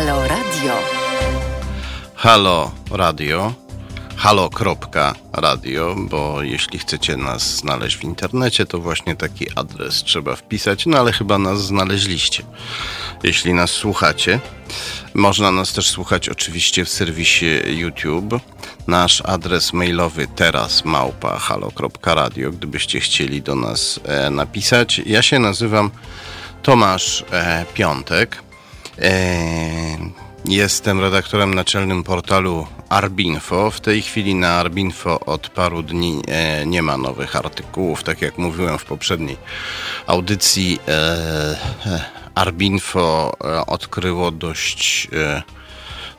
Halo Radio. Halo Radio. Halo.radio, bo jeśli chcecie nas znaleźć w internecie, to właśnie taki adres trzeba wpisać, no ale chyba nas znaleźliście. Jeśli nas słuchacie, można nas też słuchać oczywiście w serwisie YouTube. Nasz adres mailowy teraz małpa halo.radio, gdybyście chcieli do nas e, napisać. Ja się nazywam Tomasz e, Piątek. E, jestem redaktorem naczelnym portalu Arbinfo. W tej chwili na Arbinfo od paru dni e, nie ma nowych artykułów. Tak jak mówiłem w poprzedniej audycji, e, e Arbinfo odkryło dość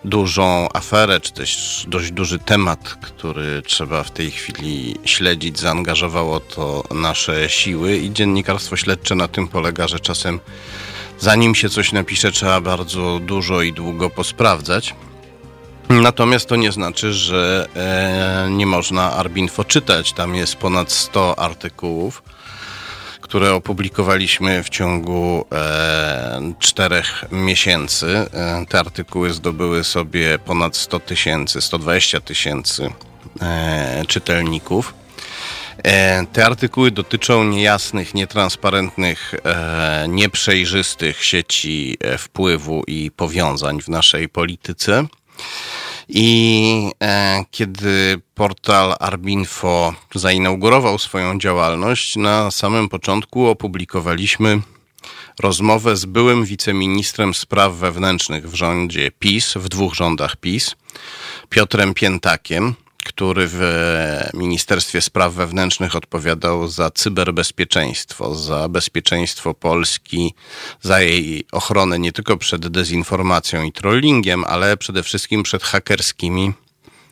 dużą aferę, czy też dość duży temat, który trzeba w tej chwili śledzić. Zaangażowało to nasze siły i dziennikarstwo śledcze na tym polega, że czasem zanim się coś napisze, trzeba bardzo dużo i długo posprawdzać. Natomiast to nie znaczy, że e, nie można Arbinfo czytać. Tam jest ponad 100 artykułów, które opublikowaliśmy w ciągu e, czterech miesięcy. E, te artykuły zdobyły sobie ponad 100 tysięcy, 120 tysięcy e, czytelników. E, te artykuły dotyczą niejasnych, nietransparentnych, e, nieprzejrzystych sieci e, wpływu i powiązań w naszej polityce. I kiedy portal Arbinfo zainaugurował swoją działalność, na samym początku opublikowaliśmy rozmowę z byłym wiceministrem spraw wewnętrznych w rządzie PiS, w dwóch rządach PiS, Piotrem Piętakiem, który w Ministerstwie Spraw Wewnętrznych odpowiadał za cyberbezpieczeństwo, za bezpieczeństwo Polski, za jej ochronę nie tylko przed dezinformacją i trollingiem, ale przede wszystkim przed hakerskimi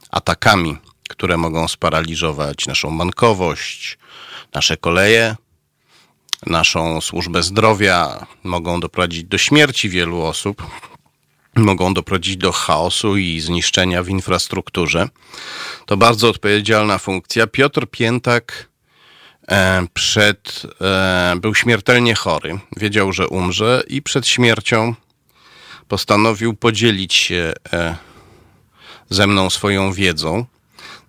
atakami, które mogą sparaliżować naszą bankowość, nasze koleje, naszą służbę zdrowia, mogą doprowadzić do śmierci wielu osób mogą doprowadzić do chaosu i zniszczenia w infrastrukturze. To bardzo odpowiedzialna funkcja. Piotr Piętak e, przed, e, był śmiertelnie chory. Wiedział, że umrze i przed śmiercią postanowił podzielić się e, ze mną swoją wiedzą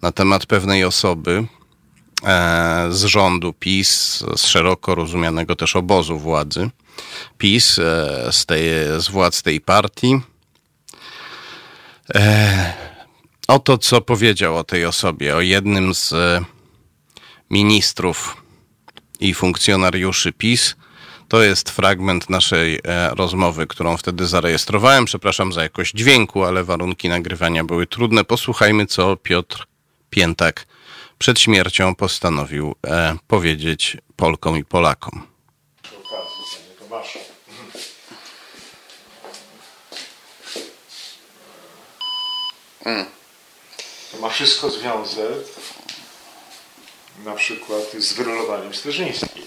na temat pewnej osoby z rządu PiS, z szeroko rozumianego też obozu władzy PiS, z, tej, z władz tej partii, E, oto co powiedział o tej osobie, o jednym z e, ministrów i funkcjonariuszy PiS. To jest fragment naszej e, rozmowy, którą wtedy zarejestrowałem. Przepraszam za jakość dźwięku, ale warunki nagrywania były trudne. Posłuchajmy, co Piotr Piętak przed śmiercią postanowił powiedzieć Polkom i Polakom. Mm. To ma wszystko związek na przykład z wyrulowaniem Sterzyńskiej.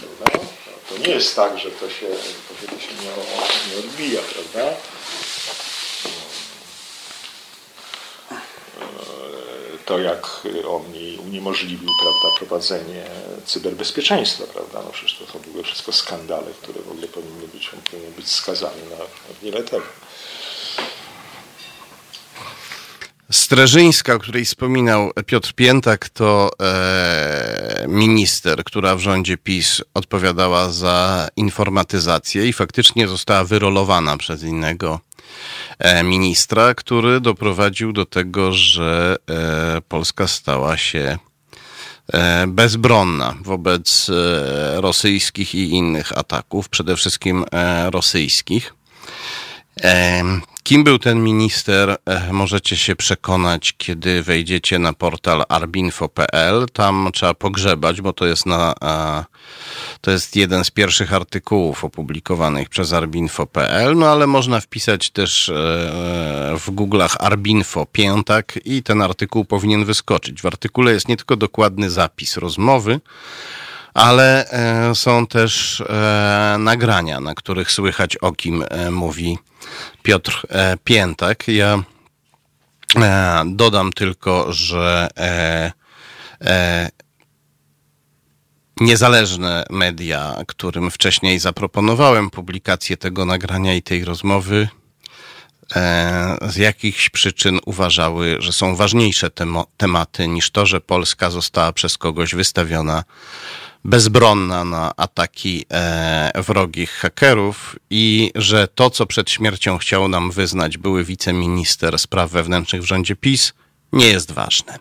Prawda? To nie jest tak, że to się, to się nie, nie odbija, prawda? to jak on uniemożliwił prawda, prowadzenie cyberbezpieczeństwa, prawda? No przecież to są w ogóle wszystko skandale, które w ogóle powinny być, on powinien być skazany na, na wiele tego. Streżyńska, o której wspominał Piotr Piętak, to e, minister, która w rządzie PiS odpowiadała za informatyzację i faktycznie została wyrolowana przez innego e, ministra, który doprowadził do tego, że e, Polska stała się e, bezbronna wobec rosyjskich i innych ataków, przede wszystkim rosyjskich. Kim był ten minister, e, możecie się przekonać, kiedy wejdziecie na portal arbinfo.pl. Tam trzeba pogrzebać, bo to jest, na, to jest jeden z pierwszych artykułów opublikowanych przez arbinfo.pl, no ale można wpisać też e, w Google'ach arbinfo piętak i ten artykuł powinien wyskoczyć. W artykule jest nie tylko dokładny zapis rozmowy, ale e, są też nagrania, na których słychać o kim mówi Piotr e, Piętek. Ja e, dodam tylko, że e, niezależne media, którym wcześniej zaproponowałem publikację tego nagrania i tej rozmowy, e, z jakichś przyczyn uważały, że są ważniejsze tematy niż to, że Polska została przez kogoś wystawiona bezbronna na ataki e, wrogich hakerów i że to, co przed śmiercią chciał nam wyznać były wiceminister spraw wewnętrznych w rządzie PiS, nie jest ważne.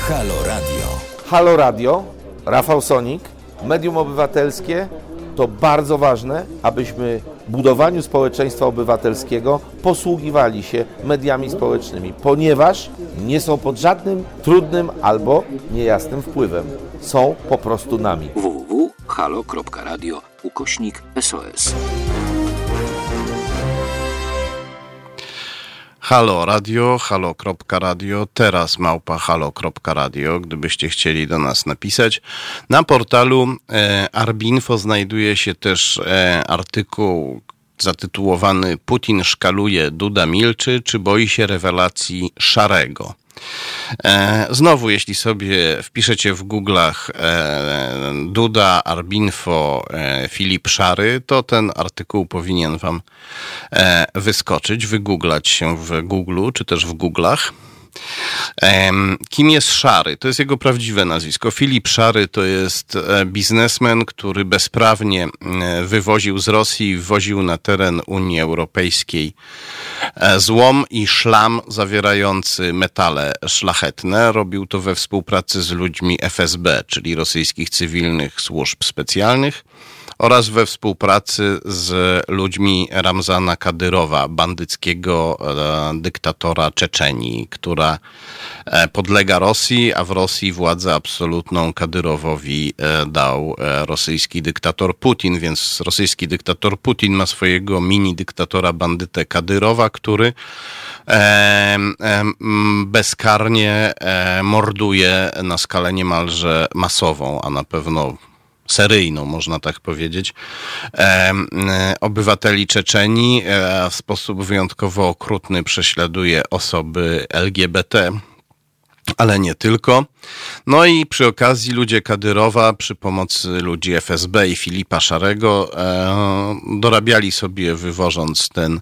Halo Radio. Halo Radio, Rafał Sonik, Medium Obywatelskie. To bardzo ważne, abyśmy budowaniu społeczeństwa obywatelskiego posługiwali się mediami społecznymi, ponieważ nie są pod żadnym trudnym albo niejasnym wpływem. Są po prostu nami. www.halo.radio ukośnik SOS. Halo Radio, halo.radio, teraz małpa halo.radio, gdybyście chcieli do nas napisać. Na portalu e, Arbinfo znajduje się też e, artykuł zatytułowany Putin szkaluje, Duda milczy, czy boi się rewelacji szarego? E, znowu, jeśli sobie wpiszecie w Google'ach e, Duda, Arbinfo, e, Filip Szary, to ten artykuł powinien wam wyskoczyć, wygooglać się w Google czy też w Google'ach. Kim jest Szary? To jest jego prawdziwe nazwisko. Filip Szary to jest e, biznesmen, który bezprawnie e, wywoził z Rosji wwoził na teren Unii Europejskiej e, złom i szlam zawierający metale szlachetne. Robił to we współpracy z ludźmi FSB, czyli rosyjskich cywilnych służb specjalnych oraz we współpracy z ludźmi Ramzana Kadyrowa, bandyckiego e, dyktatora Czeczenii, która e, podlega Rosji, a w Rosji władzę absolutną Kadyrowowi e, dał rosyjski dyktator Putin, więc rosyjski dyktator Putin ma swojego mini dyktatora bandytę Kadyrowa, który bezkarnie morduje na skalę niemalże masową, a na pewno seryjną, można tak powiedzieć, e, obywateli Czeczenii. E, w sposób wyjątkowo okrutny prześladuje osoby LGBT ale nie tylko. No i przy okazji ludzie Kadyrowa przy pomocy ludzi FSB i Filipa Szarego e, dorabiali sobie wywożąc ten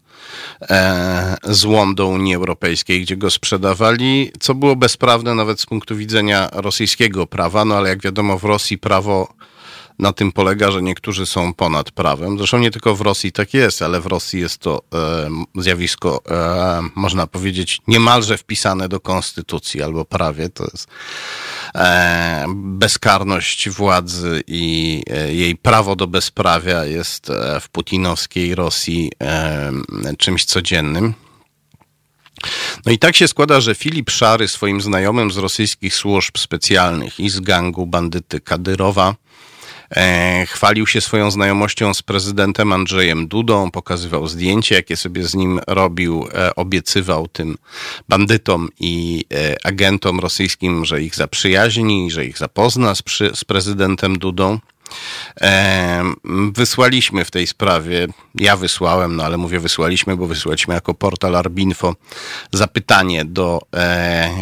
e, złom do Unii Europejskiej, gdzie go sprzedawali, co było bezprawne nawet z punktu widzenia rosyjskiego prawa, no ale jak wiadomo w Rosji prawo na tym polega, że niektórzy są ponad prawem. Zresztą nie tylko w Rosji tak jest, ale w Rosji jest to e, zjawisko, e, można powiedzieć, niemalże wpisane do konstytucji albo prawie. To jest e, bezkarność władzy i e, jej prawo do bezprawia jest e, w putinowskiej Rosji e, czymś codziennym. No i tak się składa, że Filip Szary swoim znajomym z rosyjskich służb specjalnych i z gangu bandyty Kadyrowa chwalił się swoją znajomością z prezydentem Andrzejem Dudą, pokazywał zdjęcie, jakie sobie z nim robił, e, obiecywał tym bandytom i e, agentom rosyjskim, że ich zaprzyjaźni, że ich zapozna z, przy, z prezydentem Dudą. Wysłaliśmy w tej sprawie, ja wysłałem, no ale mówię wysłaliśmy, bo wysłaliśmy jako portal Arbinfo zapytanie do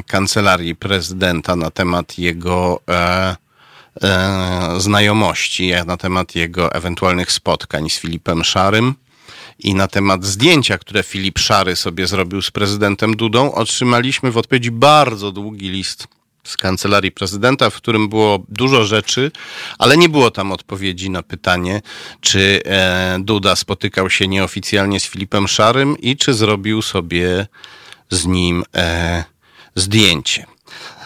kancelarii prezydenta na temat jego e, znajomości na temat jego ewentualnych spotkań z Filipem Szarym i na temat zdjęcia, które Filip Szary sobie zrobił z prezydentem Dudą, otrzymaliśmy w odpowiedzi bardzo długi list z kancelarii prezydenta, w którym było dużo rzeczy, ale nie było tam odpowiedzi na pytanie, czy e, Duda spotykał się nieoficjalnie z Filipem Szarym i czy zrobił sobie z nim e, zdjęcie.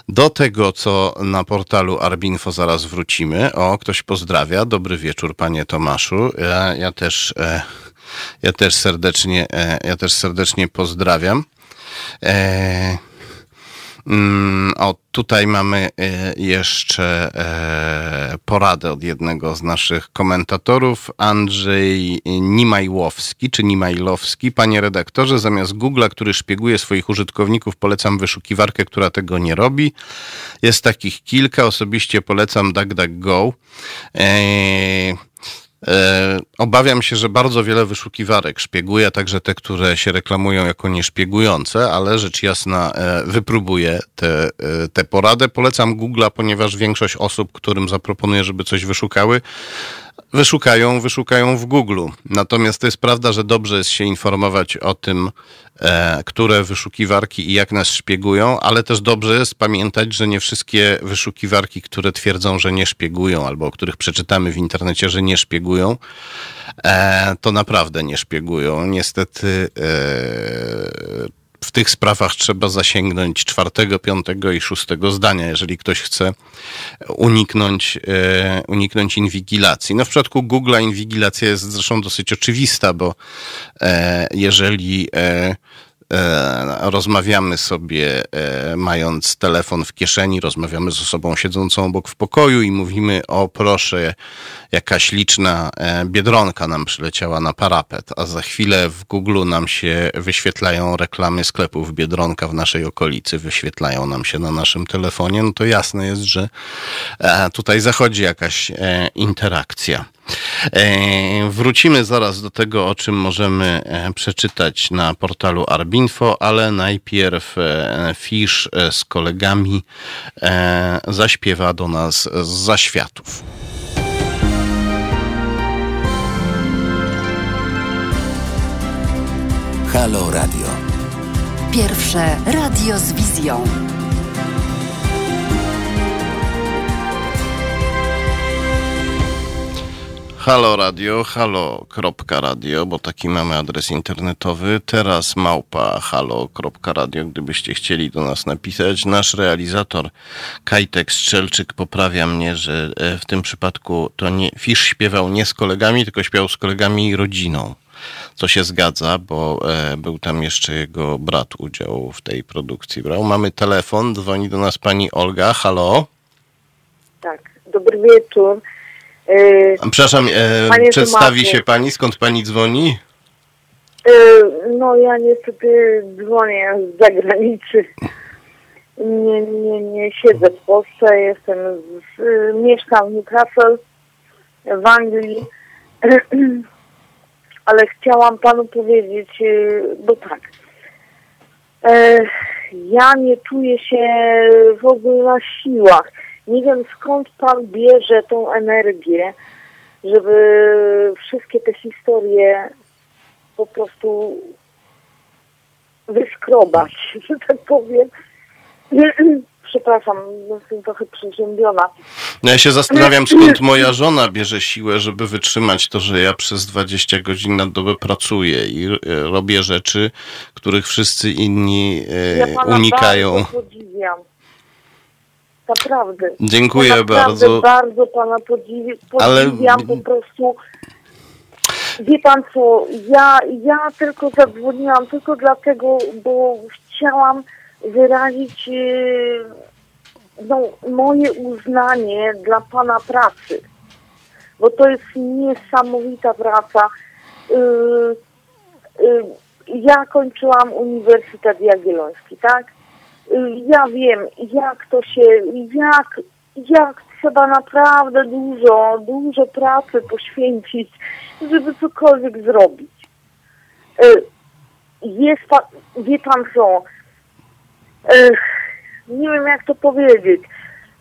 Do tego, co na portalu Arbinfo zaraz wrócimy. O, ktoś pozdrawia. Dobry wieczór, panie Tomaszu. Ja, ja też, e, ja też serdecznie, e, ja też serdecznie pozdrawiam. E, Mm, o, tutaj mamy e, jeszcze e, poradę od jednego z naszych komentatorów, Andrzej Nimajłowski, czy Nimajlowski. Panie redaktorze, zamiast Google'a, który szpieguje swoich użytkowników, polecam wyszukiwarkę, która tego nie robi. Jest takich kilka, osobiście polecam DuckDuckGo. Eee, obawiam się, że bardzo wiele wyszukiwarek szpieguje, także te, które się reklamują jako nieszpiegujące, ale rzecz jasna e, wypróbuję tę te, te poradę. Polecam Google'a, ponieważ większość osób, którym zaproponuję, żeby coś wyszukały, wyszukają, wyszukają w Google. Natomiast to jest prawda, że dobrze jest się informować o tym, e, które wyszukiwarki i jak nas szpiegują, ale też dobrze jest pamiętać, że nie wszystkie wyszukiwarki, które twierdzą, że nie szpiegują, albo o których przeczytamy w internecie, że nie szpiegują, e, to naprawdę nie szpiegują. Niestety e, w tych sprawach trzeba zasięgnąć czwartego, piątego i szóstego zdania, jeżeli ktoś chce uniknąć, e, uniknąć inwigilacji. No w przypadku Google'a inwigilacja jest zresztą dosyć oczywista, bo e, jeżeli e, rozmawiamy sobie e, mając telefon w kieszeni, rozmawiamy z osobą siedzącą obok w pokoju i mówimy o proszę, jakaś liczna e, biedronka nam przyleciała na parapet, a za chwilę w Google nam się wyświetlają reklamy sklepów. Biedronka w naszej okolicy, wyświetlają nam się na naszym telefonie, no to jasne jest, że tutaj zachodzi jakaś interakcja. E, wrócimy zaraz do tego, o czym możemy e, przeczytać na portalu Arbinfo, ale najpierw e, Fisz z kolegami zaśpiewa do nas z zaświatów. Halo Radio. Pierwsze radio z wizją. Halo Radio, halo.radio, bo taki mamy adres internetowy. Teraz małpa halo.radio, gdybyście chcieli do nas napisać. Nasz realizator Kajtek Strzelczyk poprawia mnie, że e, w tym przypadku to nie, Fisz śpiewał nie z kolegami, tylko śpiewał z kolegami i rodziną. Co się zgadza, bo e, był tam jeszcze jego brat udział w tej produkcji brał. Mamy telefon, dzwoni do nas pani Olga. Halo? Tak, dobry wieczór. Yy, Przepraszam, e, przedstawi się pani, skąd pani dzwoni? Yy, no ja niestety dzwonię z zagranicy. Nie, nie, nie siedzę w Polsce, jestem z, mieszkam w Newcastle w Anglii. Ale chciałam panu powiedzieć, bo tak. Ja nie czuję się w ogóle na siłach nie wiem skąd Pan bierze tą energię, żeby wszystkie te historie po prostu wyskrobać, że tak powiem. Przepraszam, jestem trochę przeziębiona. No ja się zastanawiam, skąd moja żona bierze siłę, żeby wytrzymać to, że ja przez 20 godzin na dobę pracuję i e, robię rzeczy, których wszyscy inni e, ja unikają. Bardzo podziwiam. Naprawdę. Dziękuję ja bardzo. Bardzo pana podziwiam, podziwiam Ale... po prostu. Wie pan co, ja, ja tylko zadzwoniłam tylko dlatego, bo chciałam wyrazić yy, no, moje uznanie dla pana pracy. Bo to jest niesamowita praca. Yy, yy, ja kończyłam Uniwersytet Jagielloński, tak? Ja wiem, jak to się, jak, jak trzeba naprawdę dużo, dużo pracy poświęcić, żeby cokolwiek zrobić. E, jest wie pan co, e, nie wiem jak to powiedzieć.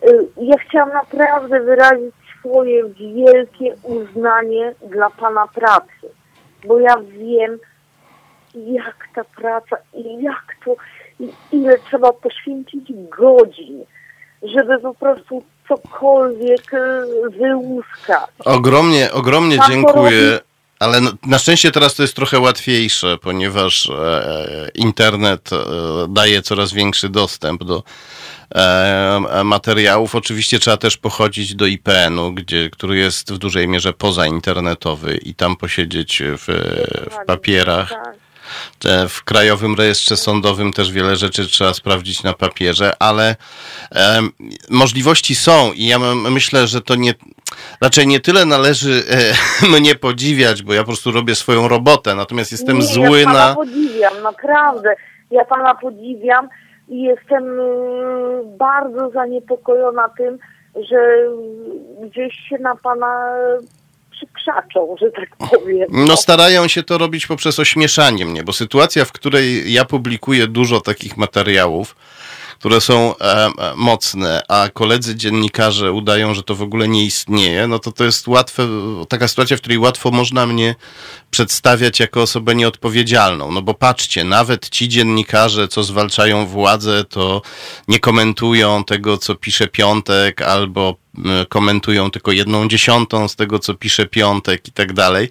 E, ja chciałam naprawdę wyrazić swoje wielkie uznanie dla pana pracy, bo ja wiem, jak ta praca i jak to ile trzeba poświęcić godzin, żeby po prostu cokolwiek e, wyłuskać. Ogromnie, ogromnie dziękuję. Ale na szczęście teraz to jest trochę łatwiejsze, ponieważ e, internet e, daje coraz większy dostęp do materiałów. Oczywiście trzeba też pochodzić do IPN-u, gdzie, który jest w dużej mierze pozainternetowy i tam posiedzieć w, w papierach. Tak w Krajowym Rejestrze Sądowym też wiele rzeczy trzeba sprawdzić na papierze, ale e, możliwości są i ja myślę, że to nie, raczej nie tyle należy e, mnie podziwiać, bo ja po prostu robię swoją robotę, natomiast jestem nie, zły ja pana na... podziwiam, naprawdę. Ja pana podziwiam i jestem y, bardzo zaniepokojona tym, że gdzieś się na pana przykrzaczą, że tak powiem. No starają się to robić poprzez ośmieszanie mnie, bo sytuacja, w której ja publikuję dużo takich materiałów, które są e, e, mocne, a koledzy dziennikarze udają, że to w ogóle nie istnieje, no to to jest łatwe, taka sytuacja, w której łatwo można mnie przedstawiać jako osobę nieodpowiedzialną. No bo patrzcie, nawet ci dziennikarze, co zwalczają władzę, to nie komentują tego, co pisze Piątek, albo komentują tylko jedną dziesiątą z tego, co pisze Piątek i tak dalej.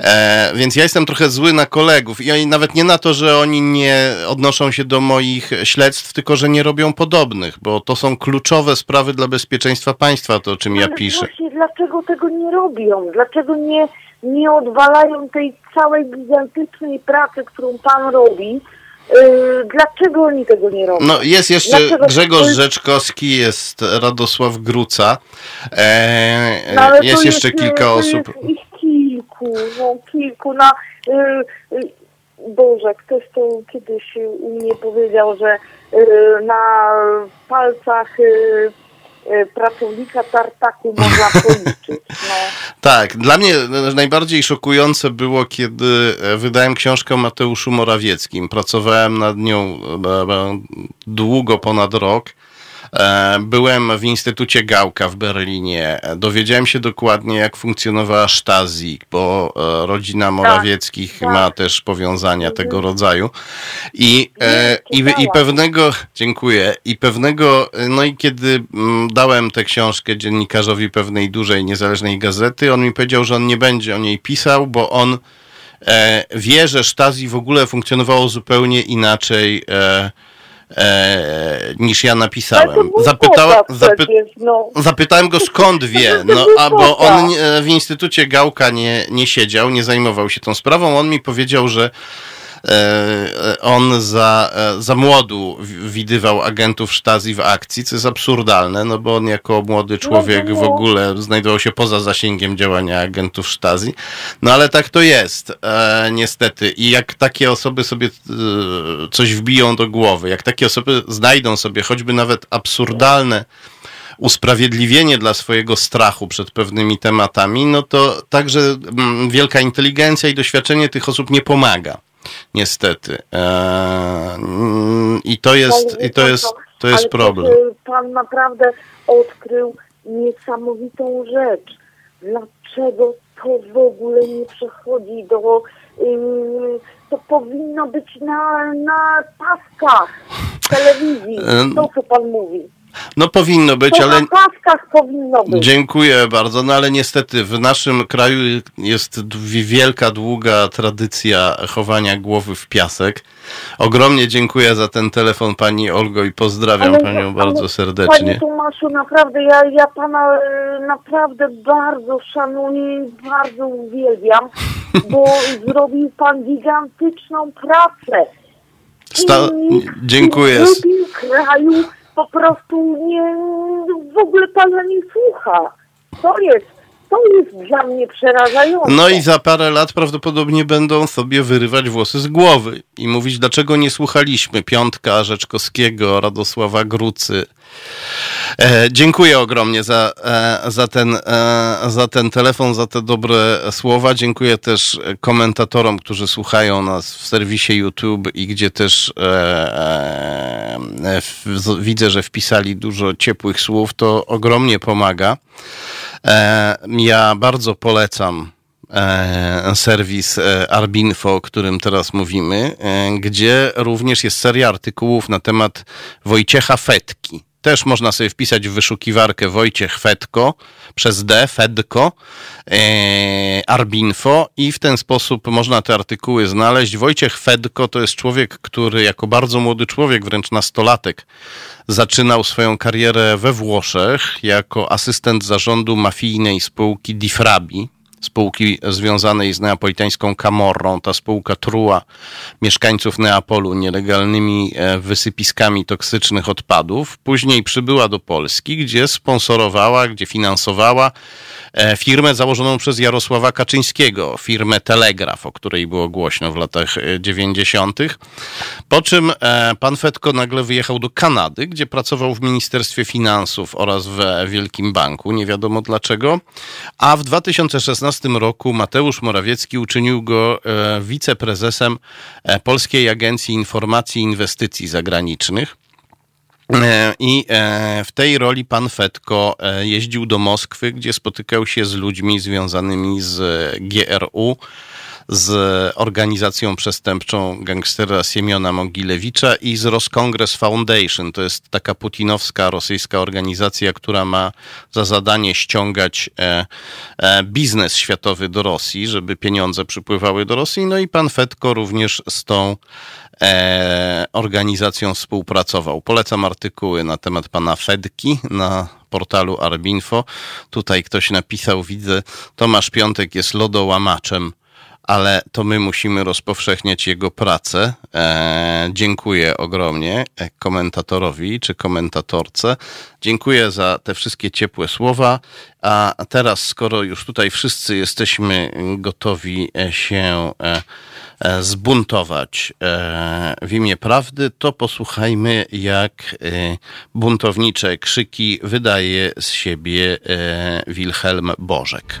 E, więc ja jestem trochę zły na kolegów i nawet nie na to, że oni nie odnoszą się do moich śledztw, tylko że nie robią podobnych, bo to są kluczowe sprawy dla bezpieczeństwa państwa, to o czym ja piszę. Właśnie, dlaczego tego nie robią? Dlaczego nie, nie odwalają tej całej gigantycznej pracy, którą pan robi? Yy, dlaczego oni tego nie robią? No jest jeszcze Dlaczego? Grzegorz Rzeczkowski, jest Radosław Gruca, e, no, jest, jest jeszcze kilka osób. Jest ich kilku, no kilku. Na, yy, Boże, ktoś to kiedyś u mnie powiedział, że yy, na palcach Y, pracownika tartaku można policzyć. No. Tak, dla mnie najbardziej szokujące było, kiedy e, wydałem książkę o Mateuszu Morawieckim. Pracowałem nad nią e, e, długo, ponad rok. E, byłem w Instytucie Gałka w Berlinie. Dowiedziałem się dokładnie, jak funkcjonowała Stasi, bo e, rodzina tak, Morawieckich tak, ma też powiązania mhm. tego rodzaju. I, e, i, I pewnego, dziękuję, i pewnego, no i kiedy mm, dałem tę książkę dziennikarzowi pewnej dużej, niezależnej gazety, on mi powiedział, że on nie będzie o niej pisał, bo on wie, że Stasi w ogóle funkcjonowało zupełnie inaczej e, niż ja napisałem. Zapytała, zapy, no. Zapytałem go skąd wie, no, a bo on w Instytucie Gałka nie, nie siedział, nie zajmował się tą sprawą. On mi powiedział, że on za, e, za młodu widywał agentów Stasi w akcji, co jest absurdalne, no bo on jako młody człowiek w ogóle znajdował się poza zasięgiem działania agentów Stasi. No ale tak to jest, e, niestety. I jak takie osoby sobie coś wbiją do głowy, jak takie osoby znajdą sobie choćby nawet absurdalne usprawiedliwienie dla swojego strachu przed pewnymi tematami, no to także mm, wielka inteligencja i doświadczenie tych osób nie pomaga. Niestety. Eee, I to jest, i to jest, to jest problem. Pan naprawdę odkrył niesamowitą rzecz. Dlaczego to w ogóle nie przechodzi do... Yy, to powinno być na, na paskach telewizji. To, co pan mówi. No powinno być, to ale... na paskach powinno być. Dziękuję bardzo, no ale niestety w naszym kraju jest wielka, długa tradycja chowania głowy w piasek. Ogromnie dziękuję za ten telefon pani Olgo i pozdrawiam ale, panią bardzo serdecznie. Panie Tomaszu, naprawdę, ja, ja pana e, naprawdę bardzo szanuję i bardzo uwielbiam, bo zrobił pan gigantyczną pracę. Sta dziękuję. W kraju po prostu nie, w ogóle pana nie słucha. To jest, to jest dla mnie przerażające. No i za parę lat prawdopodobnie będą sobie wyrywać włosy z głowy i mówić, dlaczego nie słuchaliśmy Piątka, Rzeczkowskiego, Radosława Grucy. E, dziękuję ogromnie za, e, za, ten, e, za ten telefon, za te dobre słowa. Dziękuję też komentatorom, którzy słuchają nas w serwisie YouTube i gdzie też e, e, w, widzę, że wpisali dużo ciepłych słów. To ogromnie pomaga. E, ja bardzo polecam serwis Arbinfo, o którym teraz mówimy, gdzie również jest seria artykułów na temat Wojciecha Fetki. Też można sobie wpisać w wyszukiwarkę Wojciech Fedko przez D, Fedko, e, Arbinfo i w ten sposób można te artykuły znaleźć. Wojciech Fedko to jest człowiek, który jako bardzo młody człowiek, wręcz nastolatek, zaczynał swoją karierę we Włoszech jako asystent zarządu mafijnej spółki Difrabi, spółki związanej z neapolitańską Camorrą. Ta spółka truła mieszkańców Neapolu nielegalnymi e, wysypiskami toksycznych odpadów. Później przybyła do Polski, gdzie sponsorowała, gdzie finansowała e, firmę założoną przez Jarosława Kaczyńskiego, firmę Telegraf, o której było głośno w latach 90. E, po czym pan Fetko nagle wyjechał do Kanady, gdzie pracował w Ministerstwie Finansów oraz w Wielkim Banku, nie wiadomo dlaczego, a w 2016 2015 roku Mateusz Morawiecki uczynił go e, wiceprezesem e, Polskiej Agencji Informacji i Inwestycji Zagranicznych. I w tej roli pan Fetko jeździł do Moskwy, gdzie spotykał się z ludźmi związanymi z GRU, z organizacją przestępczą gangstera Siemiona Mogilewicza i z Roskongres Foundation. To jest taka putinowska rosyjska organizacja, która ma za zadanie ściągać e, e, biznes światowy do Rosji, żeby pieniądze przypływały do Rosji. No i pan Fetko również z tą e, organizacją współpracował. Polecam artykuły na temat pana Fedki na portalu Arbinfo. Tutaj ktoś napisał, widzę, Tomasz Piątek jest lodołamaczem ale to my musimy rozpowszechniać jego pracę. E, dziękuję ogromnie e, komentatorowi czy komentatorce. Dziękuję za te wszystkie ciepłe słowa. A teraz, skoro już tutaj wszyscy jesteśmy gotowi e, się e, zbuntować w imię prawdy, to posłuchajmy, jak buntownicze krzyki wydaje z siebie Wilhelm Bożek.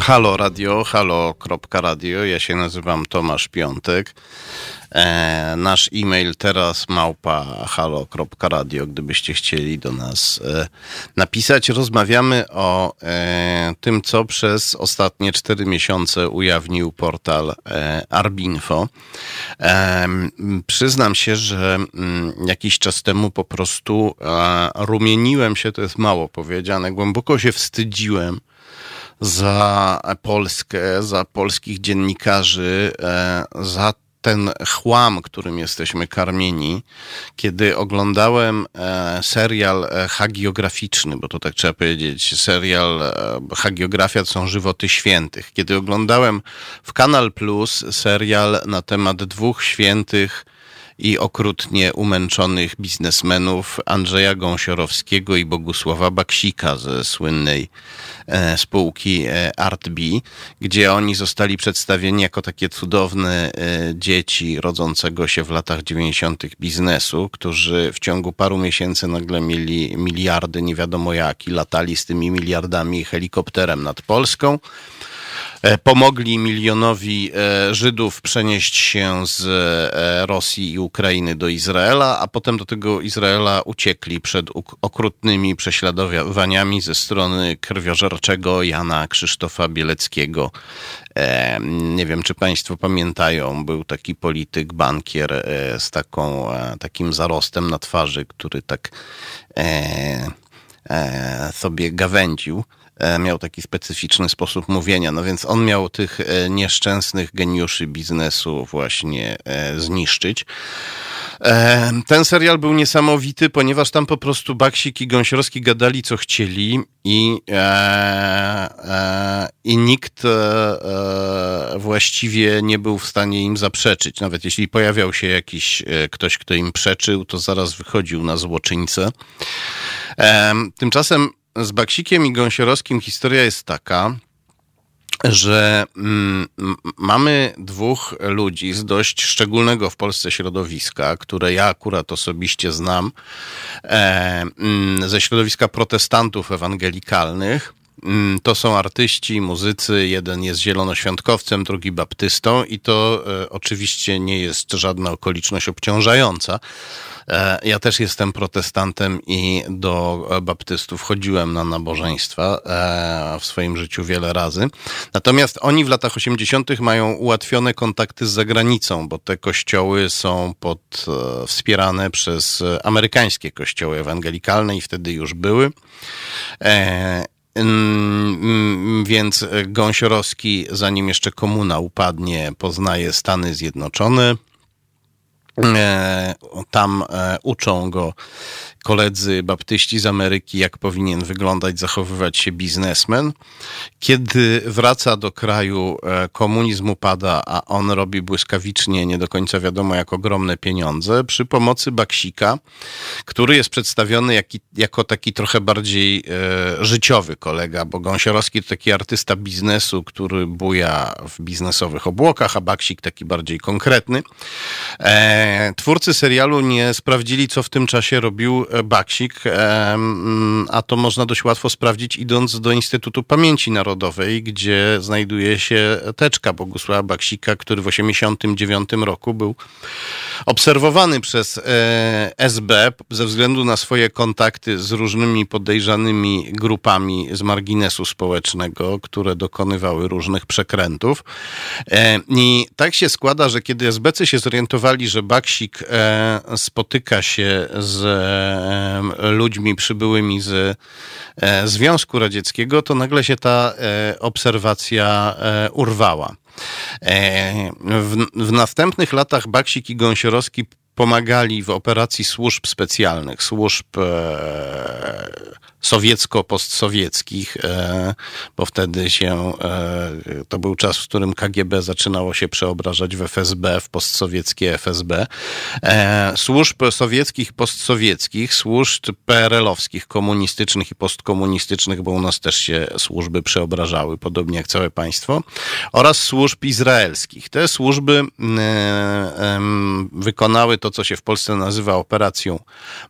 Halo Radio, halo.radio. Ja się nazywam Tomasz Piątek. E, nasz e-mail teraz małpa halo.radio, gdybyście chcieli do nas e, napisać. Rozmawiamy o e, tym, co przez ostatnie cztery miesiące ujawnił portal e, Arbinfo. E, przyznam się, że m, jakiś czas temu po prostu rumieniłem się, to jest mało powiedziane, głęboko się wstydziłem za Polskę, za polskich dziennikarzy, za ten chłam, którym jesteśmy karmieni, kiedy oglądałem e, serial e, hagiograficzny, bo to tak trzeba powiedzieć, serial e, Hagiografia to są żywoty świętych. Kiedy oglądałem w Kanal Plus serial na temat dwóch świętych i okrutnie umęczonych biznesmenów Andrzeja Gąsiorowskiego i Bogusława Baksika ze słynnej e, spółki e, ArtB, gdzie oni zostali przedstawieni jako takie cudowne e, dzieci rodzącego się w latach 90. biznesu, którzy w ciągu paru miesięcy nagle mieli miliardy, nie wiadomo jaki, latali z tymi miliardami helikopterem nad Polską. E, pomogli milionowi e, Żydów przenieść się z e, Rosji i Ukrainy do Izraela, a potem do tego Izraela uciekli przed okrutnymi prześladowaniami ze strony krwiożerczego Jana Krzysztofa Bieleckiego. Nie wiem, czy Państwo pamiętają, był taki polityk, bankier z taką, takim zarostem na twarzy, który tak sobie gawędził. E, miał taki specyficzny sposób mówienia. No więc on miał tych e, nieszczęsnych geniuszy biznesu właśnie e, zniszczyć. Ten serial był niesamowity, ponieważ tam po prostu Baksik i Gąsiorowski gadali co chcieli i, i nikt właściwie nie był w stanie im zaprzeczyć. Nawet jeśli pojawiał się jakiś ktoś, kto im przeczył, to zaraz wychodził na złoczyńcę. Tymczasem z Baksikiem i Gąsiorowskim historia jest taka, że mm, mamy dwóch ludzi z dość szczególnego w Polsce środowiska, które ja akurat osobiście znam, e, mm, ze środowiska protestantów ewangelikalnych. Mm, to są artyści, muzycy. Jeden jest zielonoświątkowcem, drugi baptystą, i to e, oczywiście nie jest żadna okoliczność obciążająca. E, ja też jestem protestantem i do baptystów chodziłem na nabożeństwa e, w swoim życiu wiele razy. Natomiast oni w latach 80. mają ułatwione kontakty z zagranicą, bo te kościoły są pod, e, wspierane przez amerykańskie kościoły ewangelikalne i wtedy już były. Więc Gąsiorowski, zanim jeszcze komuna upadnie, poznaje Stany Zjednoczone E, tam e, uczą go koledzy baptyści z Ameryki, jak powinien wyglądać, zachowywać się biznesmen. Kiedy wraca do kraju, e, komunizm upada, a on robi błyskawicznie, nie do końca wiadomo jak ogromne pieniądze, przy pomocy Baksika, który jest przedstawiony jak, jako taki trochę bardziej e, życiowy kolega, bo Gąsiorowski to taki artysta biznesu, który buja w biznesowych obłokach, a Baksik taki bardziej konkretny. E, twórcy serialu nie sprawdzili, co w tym czasie robił baksik, a to można dość łatwo sprawdzić idąc do Instytutu Pamięci Narodowej, gdzie znajduje się teczka Bogusława Baksika, który w 1989 roku był obserwowany przez e, SB ze względu na swoje kontakty z różnymi podejrzanymi grupami z marginesu społecznego, które dokonywały różnych przekrętów. E, I tak się składa, że kiedy SBcy się zorientowali, że Baksik e, spotyka się z ludźmi przybyłymi z e, Związku Radzieckiego, to nagle się ta e, obserwacja e, urwała. W, w następnych latach Baksik i Gąsiorowski pomagali w operacji służb specjalnych, służb sowiecko-postsowieckich, e, bo wtedy się, e, to był czas, w którym KGB zaczynało się przeobrażać w FSB, w postsowieckie FSB. E, służb sowieckich, postsowieckich, służb PRL-owskich, komunistycznych i postkomunistycznych, bo u nas też się służby przeobrażały, podobnie jak całe państwo, oraz służb izraelskich. Te służby wykonały to, co się w Polsce nazywa operacją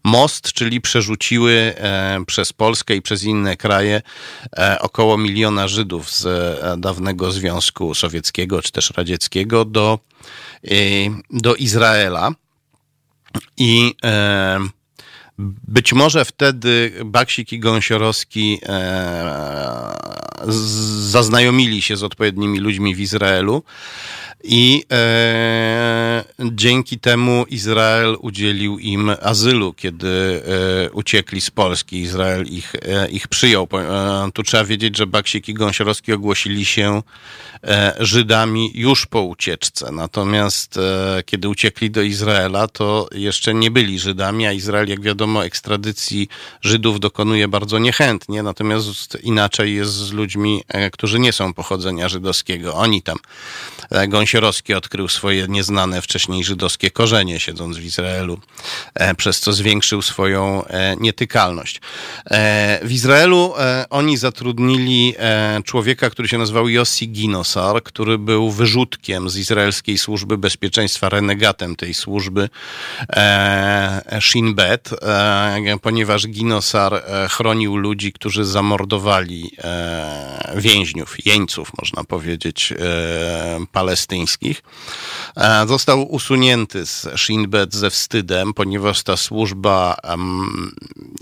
Most, czyli przerzuciły przez Polskę i przez inne kraje e, około miliona Żydów z e, dawnego Związku Sowieckiego czy też Radzieckiego do, e, do Izraela. I być może wtedy Baksik i Gąsiorowski zaznajomili się z odpowiednimi ludźmi w Izraelu i e, dzięki temu Izrael udzielił im azylu, kiedy e, uciekli z Polski. Izrael ich, e, ich przyjął. E, tu trzeba wiedzieć, że Baksik i Gąsiorowski ogłosili się e, Żydami już po ucieczce. Natomiast e, kiedy uciekli do Izraela, to jeszcze nie byli Żydami, a Izrael, jak wiadomo, ekstradycji Żydów dokonuje bardzo niechętnie. Natomiast inaczej jest z ludźmi, którzy nie są pochodzenia żydowskiego. Oni tam Gąsiorowski Sierowski odkrył swoje nieznane wcześniej żydowskie korzenie, siedząc w Izraelu, e, przez co zwiększył swoją e, nietykalność. E, w Izraelu oni zatrudnili człowieka, który się nazywał Yossi Ginosar, który był wyrzutkiem z izraelskiej służby bezpieczeństwa, renegatem tej służby Shin Bet, ponieważ Ginosar chronił ludzi, którzy zamordowali więźniów, jeńców, można powiedzieć, Palestyńskich e, został usunięty z Shin Bet ze wstydem, ponieważ ta służba,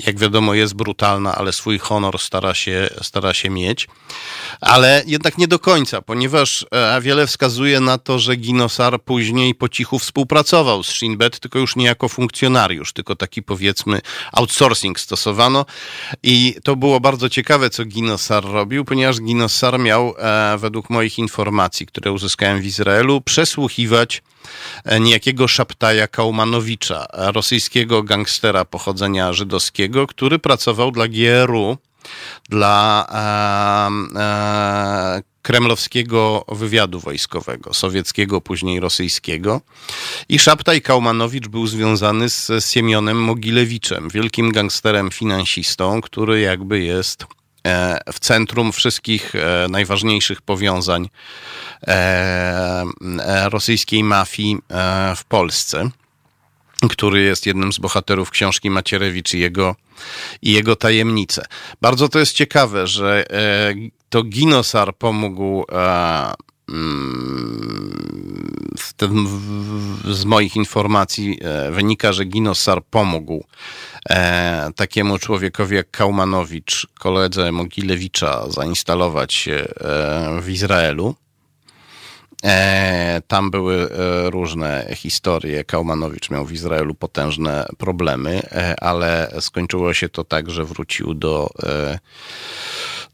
jak wiadomo, jest brutalna, ale swój honor stara się, stara się mieć. Ale jednak nie do końca, ponieważ e, wiele wskazuje na to, że Ginosar później po cichu współpracował z Shin Bet, tylko już nie jako funkcjonariusz, tylko taki powiedzmy outsourcing stosowano. I to było bardzo ciekawe, co Ginosar robił, ponieważ Ginosar miał, e, według moich informacji, które uzyskałem w Izraelu, przesłuchiwać e, niejakiego Szaptaja Kaumanowicza, rosyjskiego gangstera pochodzenia żydowskiego, który pracował dla GRU, dla e, e, kremlowskiego wywiadu wojskowego, sowieckiego, później rosyjskiego. I Szaptaj Kaumanowicz był związany z Siemionem Mogilewiczem, wielkim gangsterem finansistą, który jakby jest w centrum wszystkich e, najważniejszych powiązań e, rosyjskiej mafii w Polsce, który jest jednym z bohaterów książki Macierewicz i jego, i jego tajemnice. Bardzo to jest ciekawe, że to Ginosar pomógł mm, z moich informacji wynika, że Ginosar pomógł e, takiemu człowiekowi jak Kaumanowicz, koledze Mogilewicza, zainstalować się e, w Izraelu. E, tam były e, różne historie. Kaumanowicz miał w Izraelu potężne problemy, e, ale skończyło się to tak, że wrócił do, e,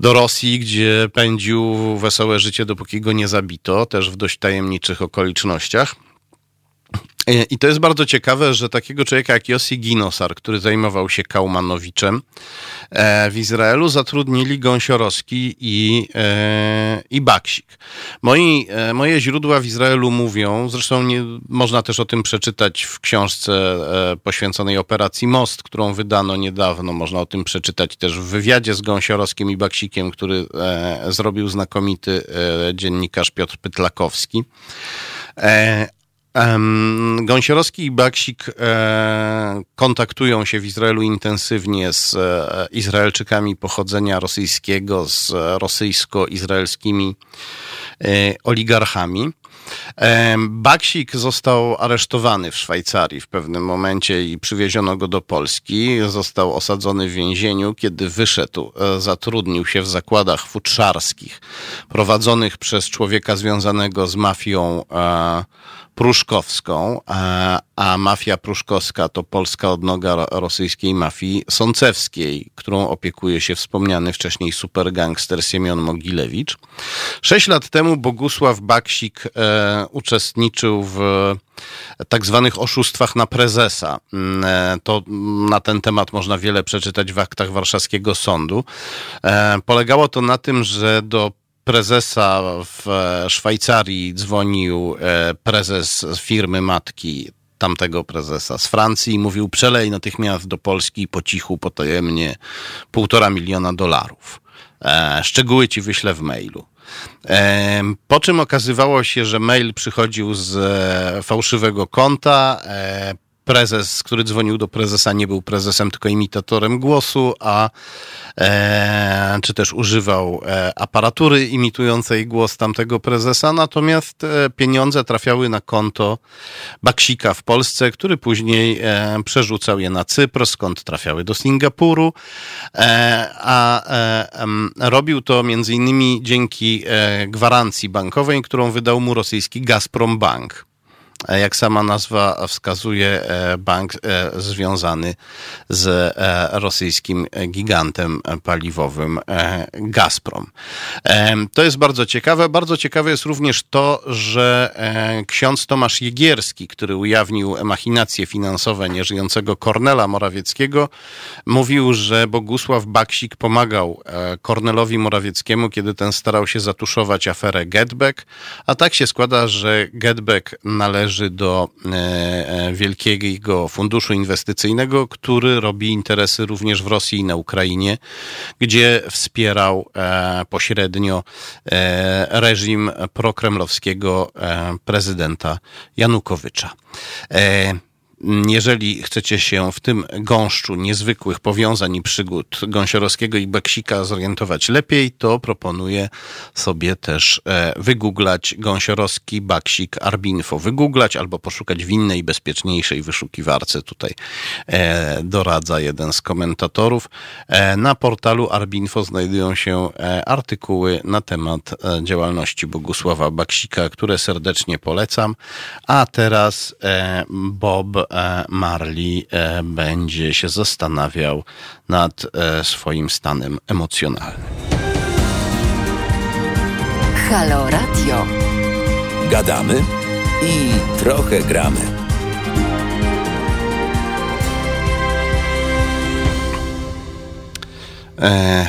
do Rosji, gdzie pędził wesołe życie, dopóki go nie zabito, też w dość tajemniczych okolicznościach. I to jest bardzo ciekawe, że takiego człowieka jak Yossi Ginosar, który zajmował się Kaumanowiczem e, w Izraelu, zatrudnili Gąsiorowski i, e, i Baksik. Moi, e, moje źródła w Izraelu mówią, zresztą nie, można też o tym przeczytać w książce poświęconej operacji Most, którą wydano niedawno. Można o tym przeczytać też w wywiadzie z Gąsiorowskim i Baksikiem, który zrobił znakomity dziennikarz Piotr Pytlakowski. Gąsiorowski i Baksik e, kontaktują się w Izraelu intensywnie z e, Izraelczykami pochodzenia rosyjskiego, z rosyjsko-izraelskimi e, oligarchami. Baksik został aresztowany w Szwajcarii w pewnym momencie i przywieziono go do Polski. Został osadzony w więzieniu. Kiedy wyszedł, zatrudnił się w zakładach futrzarskich prowadzonych przez człowieka związanego z mafią pruszkowską, a, a mafia pruszkowska to polska odnoga rosyjskiej mafii sącewskiej, którą opiekuje się wspomniany wcześniej supergangster Siemion Mogilewicz. Sześć lat temu Bogusław Baksik e, uczestniczył w tak zwanych oszustwach na prezesa. Mm, e, to na ten temat można wiele przeczytać w aktach warszawskiego sądu. E, polegało to na tym, że do prezesa w Szwajcarii dzwonił e, prezes firmy matki tamtego prezesa z Francji i mówił przelej natychmiast do Polski po cichu, potajemnie półtora miliona dolarów. E, szczegóły ci wyślę w mailu. E, po czym okazywało się, że mail przychodził z fałszywego konta prezes, który dzwonił do prezesa, nie był prezesem, tylko imitatorem głosu, a e, czy też używał e, aparatury imitującej głos tamtego prezesa, natomiast e, pieniądze trafiały na konto Baksika w Polsce, który później e, przerzucał je na Cypr, skąd trafiały do Singapuru, e, a e, robił to między innymi dzięki gwarancji bankowej, którą wydał mu rosyjski Gazprom Bank. E, jak sama nazwa wskazuje, e, bank e, związany z rosyjskim gigantem paliwowym Gazprom. To jest bardzo ciekawe. Bardzo ciekawe jest również to, że ksiądz Tomasz Jegierski, który ujawnił machinacje finansowe nieżyjącego Kornela Morawieckiego, mówił, że Bogusław Baksik pomagał Kornelowi Morawieckiemu, kiedy ten starał się zatuszować aferę Getback, a tak się składa, że Getback należy należy do e, e, wielkiego funduszu inwestycyjnego, który robi interesy również w Rosji i na Ukrainie, gdzie wspierał e, pośrednio reżim prokremlowskiego prezydenta Janukowycza. Jeżeli chcecie się w tym gąszczu niezwykłych powiązań i przygód Gąsiorowskiego i Beksika zorientować lepiej, to proponuję sobie też e, wygooglać Gąsiorowski, Baksik, Arbinfo. Wygooglać albo poszukać w innej, bezpieczniejszej wyszukiwarce. Tutaj e, doradza jeden z komentatorów. E, na portalu Arbinfo znajdują się artykuły na temat działalności Bogusława Baksika, które serdecznie polecam. A teraz Bob Marley e, będzie się zastanawiał nad e, swoim stanem emocjonalnym. Halo Radio. Gadamy i trochę gramy.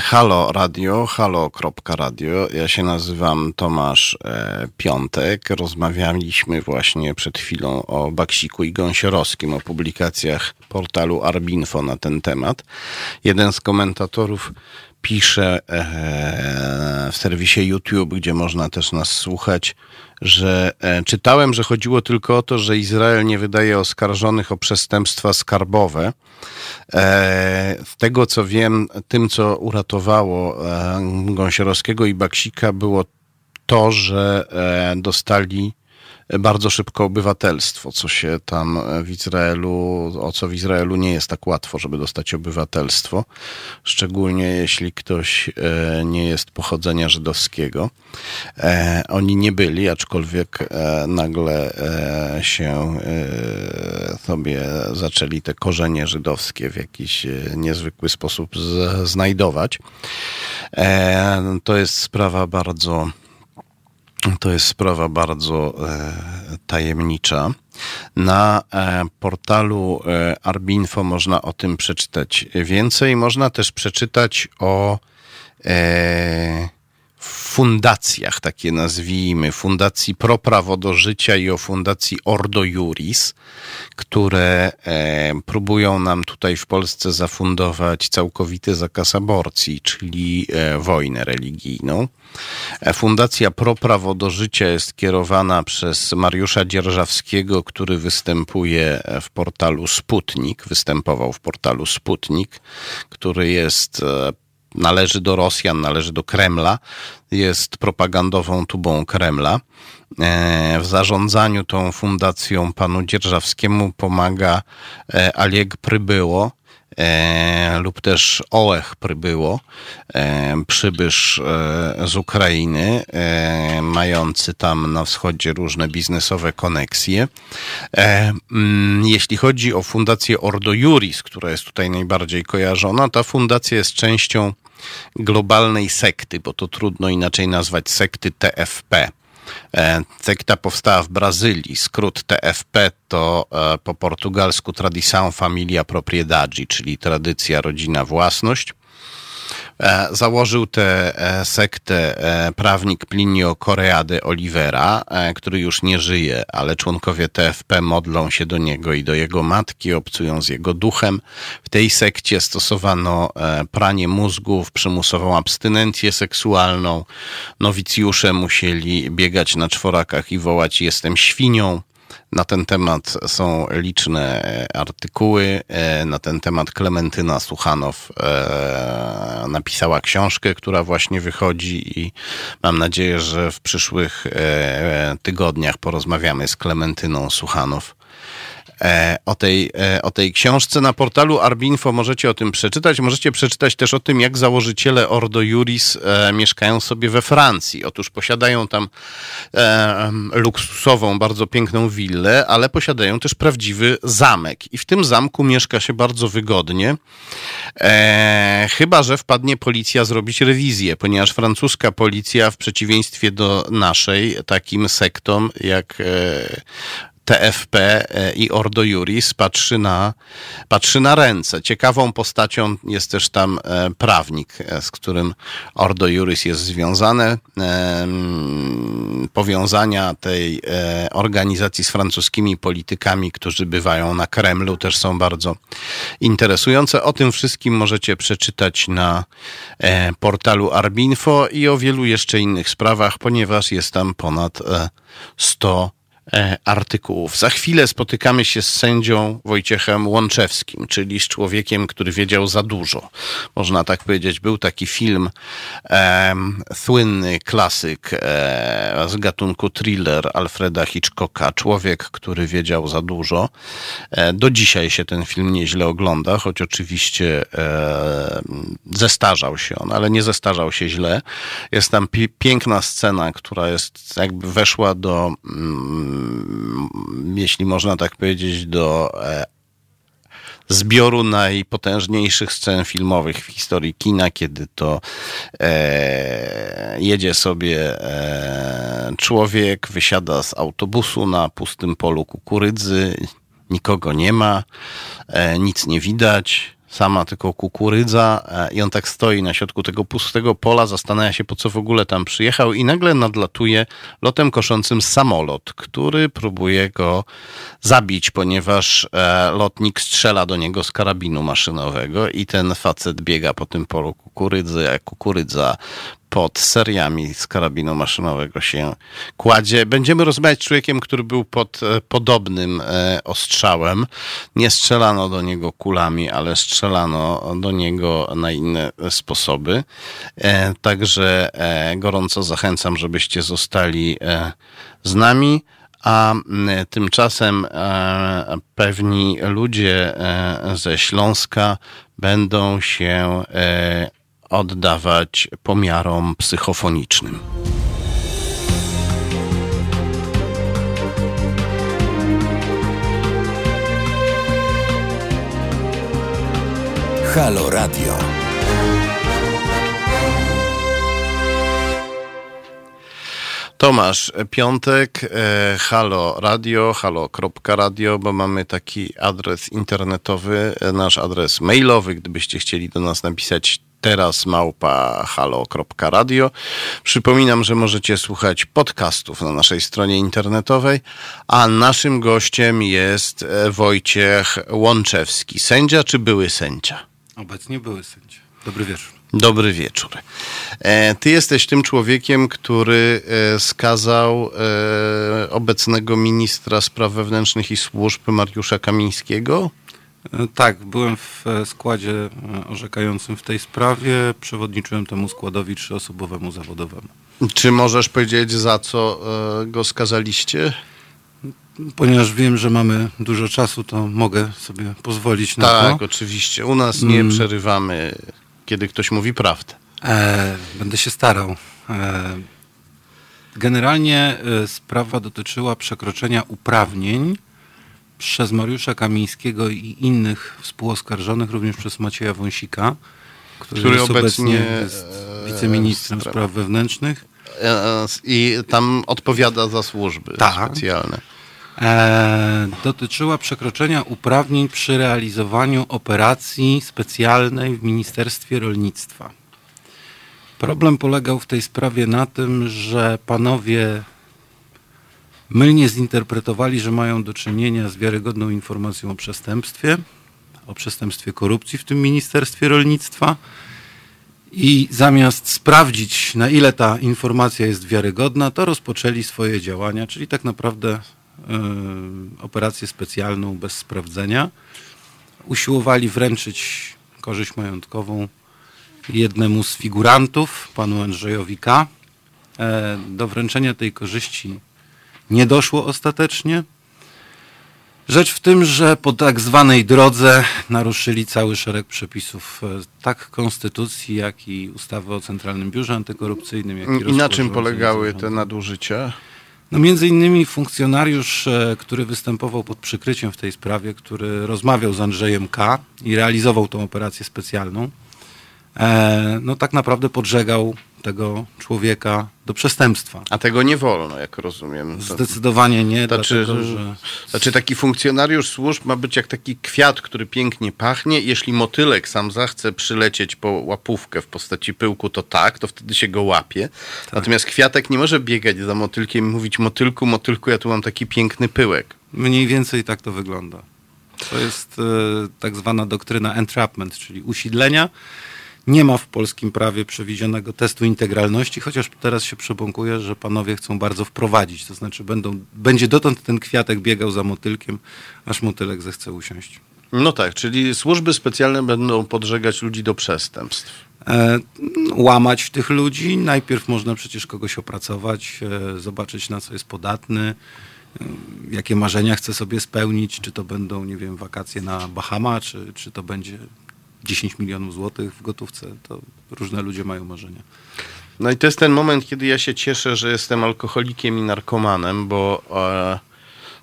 Halo Radio, halo.radio. Ja się nazywam Tomasz e, Piątek. Rozmawialiśmy właśnie przed chwilą o Baksiku i Gąsiorowskim, o publikacjach portalu Arbinfo na ten temat. Jeden z komentatorów pisze e, w serwisie YouTube, gdzie można też nas słuchać, że e, czytałem, że chodziło tylko o to, że Izrael nie wydaje oskarżonych o przestępstwa skarbowe. E, z tego co wiem, tym co uratowało Gąsiorowskiego i Baksika było to, że dostali bardzo szybko obywatelstwo, co się tam w Izraelu, o co w Izraelu nie jest tak łatwo, żeby dostać obywatelstwo, szczególnie jeśli ktoś e, nie jest pochodzenia żydowskiego. E, oni nie byli, aczkolwiek e, nagle się sobie zaczęli te korzenie żydowskie w jakiś niezwykły sposób znajdować. To jest sprawa bardzo To jest sprawa bardzo e, tajemnicza. Na e, portalu e, Arbinfo można o tym przeczytać więcej. Można też przeczytać o e, fundacjach, takie nazwijmy, Fundacji Pro Prawo do Życia i o Fundacji Ordo Juris, które e, próbują nam tutaj w Polsce zafundować całkowity zakaz aborcji, czyli e, wojnę religijną. E, Fundacja Pro Prawo do Życia jest kierowana przez Mariusza Dzierżawskiego, który występuje w portalu Sputnik, występował w portalu Sputnik, który jest należy do Rosjan, należy do Kremla, jest propagandową tubą Kremla. E, w zarządzaniu tą fundacją panu Dzierżawskiemu pomaga Alieg Prybyło, e, lub też Ołech Prybyło, e, przybysz e, z Ukrainy, e, mający tam na wschodzie różne biznesowe koneksje. E, mm, jeśli chodzi o fundację Ordo Juris, która jest tutaj najbardziej kojarzona, ta fundacja jest częścią globalnej sekty, bo to trudno inaczej nazwać sekty TFP. E, sekta powstała w Brazylii. Skrót TFP to e, po portugalsku Tradição Familia Propriedade, czyli tradycja, rodzina, własność. E, założył tę e, sektę e, prawnik Plinio Correa de Olivera, który już nie żyje, ale członkowie TFP modlą się do niego i do jego matki, obcują z jego duchem. W tej sekcie stosowano pranie mózgów, przymusową abstynencję seksualną. Nowicjusze musieli biegać na czworakach i wołać jestem świnią. Na ten temat są liczne artykuły. E, na ten temat Klementyna Suchanow e, napisała książkę, która właśnie wychodzi i mam nadzieję, że w przyszłych e, tygodniach porozmawiamy z Klementyną Suchanow E, o tej, e, o tej książce na portalu Arbinfo możecie o tym przeczytać. Możecie przeczytać też o tym, jak założyciele Ordo Juris e, mieszkają sobie we Francji. Otóż posiadają tam luksusową, bardzo piękną willę, ale posiadają też prawdziwy zamek. I w tym zamku mieszka się bardzo wygodnie. chyba, że wpadnie policja zrobić rewizję, ponieważ francuska policja w przeciwieństwie do naszej, takim sektom jak TFP e, i Ordo Juris patrzy na, patrzy na ręce. Ciekawą postacią jest też tam e, prawnik, e, z którym Ordo Juris jest związane. Powiązania tej organizacji z francuskimi politykami, którzy bywają na Kremlu, też są bardzo interesujące. O tym wszystkim możecie przeczytać na portalu Arbinfo i o wielu jeszcze innych sprawach, ponieważ jest tam ponad 100 E, artykułów. Za chwilę spotykamy się z sędzią Wojciechem Łączewskim, czyli z człowiekiem, który wiedział za dużo. Można tak powiedzieć, był taki film, e, słynny klasyk e, z gatunku thriller Alfreda Hitchcocka, Człowiek, który wiedział za dużo. E, do dzisiaj się ten film nieźle ogląda, choć oczywiście e, zestarzał się on, ale nie zestarzał się źle. Jest tam pi piękna scena, która jest jakby weszła do Mm, jeśli można tak powiedzieć, do e, zbioru najpotężniejszych scen filmowych w historii kina, kiedy to e, jedzie sobie e, człowiek, wysiada z autobusu na pustym polu kukurydzy, nikogo nie ma, e, nic nie widać, sama tylko kukurydza e, i on tak stoi na środku tego pustego pola, zastanawia się po co w ogóle tam przyjechał i nagle nadlatuje lotem koszącym samolot, który próbuje go zabić, ponieważ e, lotnik strzela do niego z karabinu maszynowego i ten facet biega po tym polu kukurydzy, a kukurydza pod seriami z karabinu maszynowego się kładzie. Będziemy rozmawiać z człowiekiem, który był pod e, podobnym e, ostrzałem. Nie strzelano do niego kulami, ale strzelano do niego na inne sposoby. E, także gorąco zachęcam, żebyście zostali z nami a tymczasem pewni ludzie ze Śląska będą się oddawać pomiarom psychofonicznym. Halo Radio. Tomasz, piątek, e, halo radio, halo.radio, bo mamy taki adres internetowy, e, nasz adres mailowy, gdybyście chcieli do nas napisać teraz małpa halo.radio. Przypominam, że możecie słuchać podcastów na naszej stronie internetowej, a naszym gościem jest e, Wojciech Łączewski. Sędzia czy były sędzia? Obecnie były sędzia. Dobry wieczór. Dobry wieczór. E, ty jesteś tym człowiekiem, który e, skazał obecnego ministra spraw wewnętrznych i służb Mariusza Kamińskiego? Tak, byłem w składzie orzekającym w tej sprawie. Przewodniczyłem temu składowi trzyosobowemu zawodowemu. Czy możesz powiedzieć, za co go skazaliście? Ponieważ wiem, że mamy dużo czasu, to mogę sobie pozwolić na tak, to. Tak, oczywiście. U nas nie mm. przerywamy, kiedy ktoś mówi prawdę. E, będę się starał. E, generalnie e, sprawa dotyczyła przekroczenia uprawnień przez Mariusza Kamińskiego i innych współoskarżonych, również przez Macieja Wąsika, który, który jest obecnie jest wiceministrem spraw wewnętrznych. I tam odpowiada za służby tak. specjalne e, dotyczyła przekroczenia uprawnień przy realizowaniu operacji specjalnej w Ministerstwie Rolnictwa. Problem polegał w tej sprawie na tym, że panowie mylnie zinterpretowali, że mają do czynienia z wiarygodną informacją o przestępstwie, o przestępstwie korupcji w tym Ministerstwie Rolnictwa. I zamiast sprawdzić, na ile ta informacja jest wiarygodna, to rozpoczęli swoje działania, czyli tak naprawdę Y, operację specjalną bez sprawdzenia. Usiłowali wręczyć korzyść majątkową jednemu z figurantów, panu Andrzejowi K. E, do wręczenia tej korzyści nie doszło ostatecznie. Rzecz w tym, że po tak zwanej drodze naruszyli cały szereg przepisów e, tak konstytucji, jak i ustawy o Centralnym Biurze Antykorupcyjnym. Jak i, I na czym polegały te nadużycia? No między innymi funkcjonariusz, e, który występował pod przykryciem w tej sprawie, który rozmawiał z Andrzejem K. i realizował tą operację specjalną, e, no tak naprawdę podżegał tego człowieka do przestępstwa. A tego nie wolno, jak rozumiem. Zdecydowanie nie. Znaczy, dlatego, że... znaczy taki funkcjonariusz służb ma być jak taki kwiat, który pięknie pachnie. Jeśli motylek sam zachce przylecieć po łapówkę w postaci pyłku, to tak, to wtedy się go łapie. Tak. Natomiast kwiatek nie może biegać za motylkiem i mówić motylku, motylku, ja tu mam taki piękny pyłek. Mniej więcej tak to wygląda. To jest e, tak zwana doktryna entrapment, czyli usidlenia nie ma w polskim prawie przewidzianego testu integralności, chociaż teraz się przebąkuje, że panowie chcą bardzo wprowadzić. To znaczy będą, będzie dotąd ten kwiatek biegał za motylkiem, aż motylek zechce usiąść. No tak, czyli służby specjalne będą podżegać ludzi do przestępstw. E, łamać tych ludzi. Najpierw można przecież kogoś opracować, e, zobaczyć na co jest podatny, e, jakie marzenia chce sobie spełnić, czy to będą, nie wiem, wakacje na Bahama, czy, czy to będzie 10 milionów złotych w gotówce. To różne ludzie mają marzenia. No i to jest ten moment, kiedy ja się cieszę, że jestem alkoholikiem i narkomanem, bo e,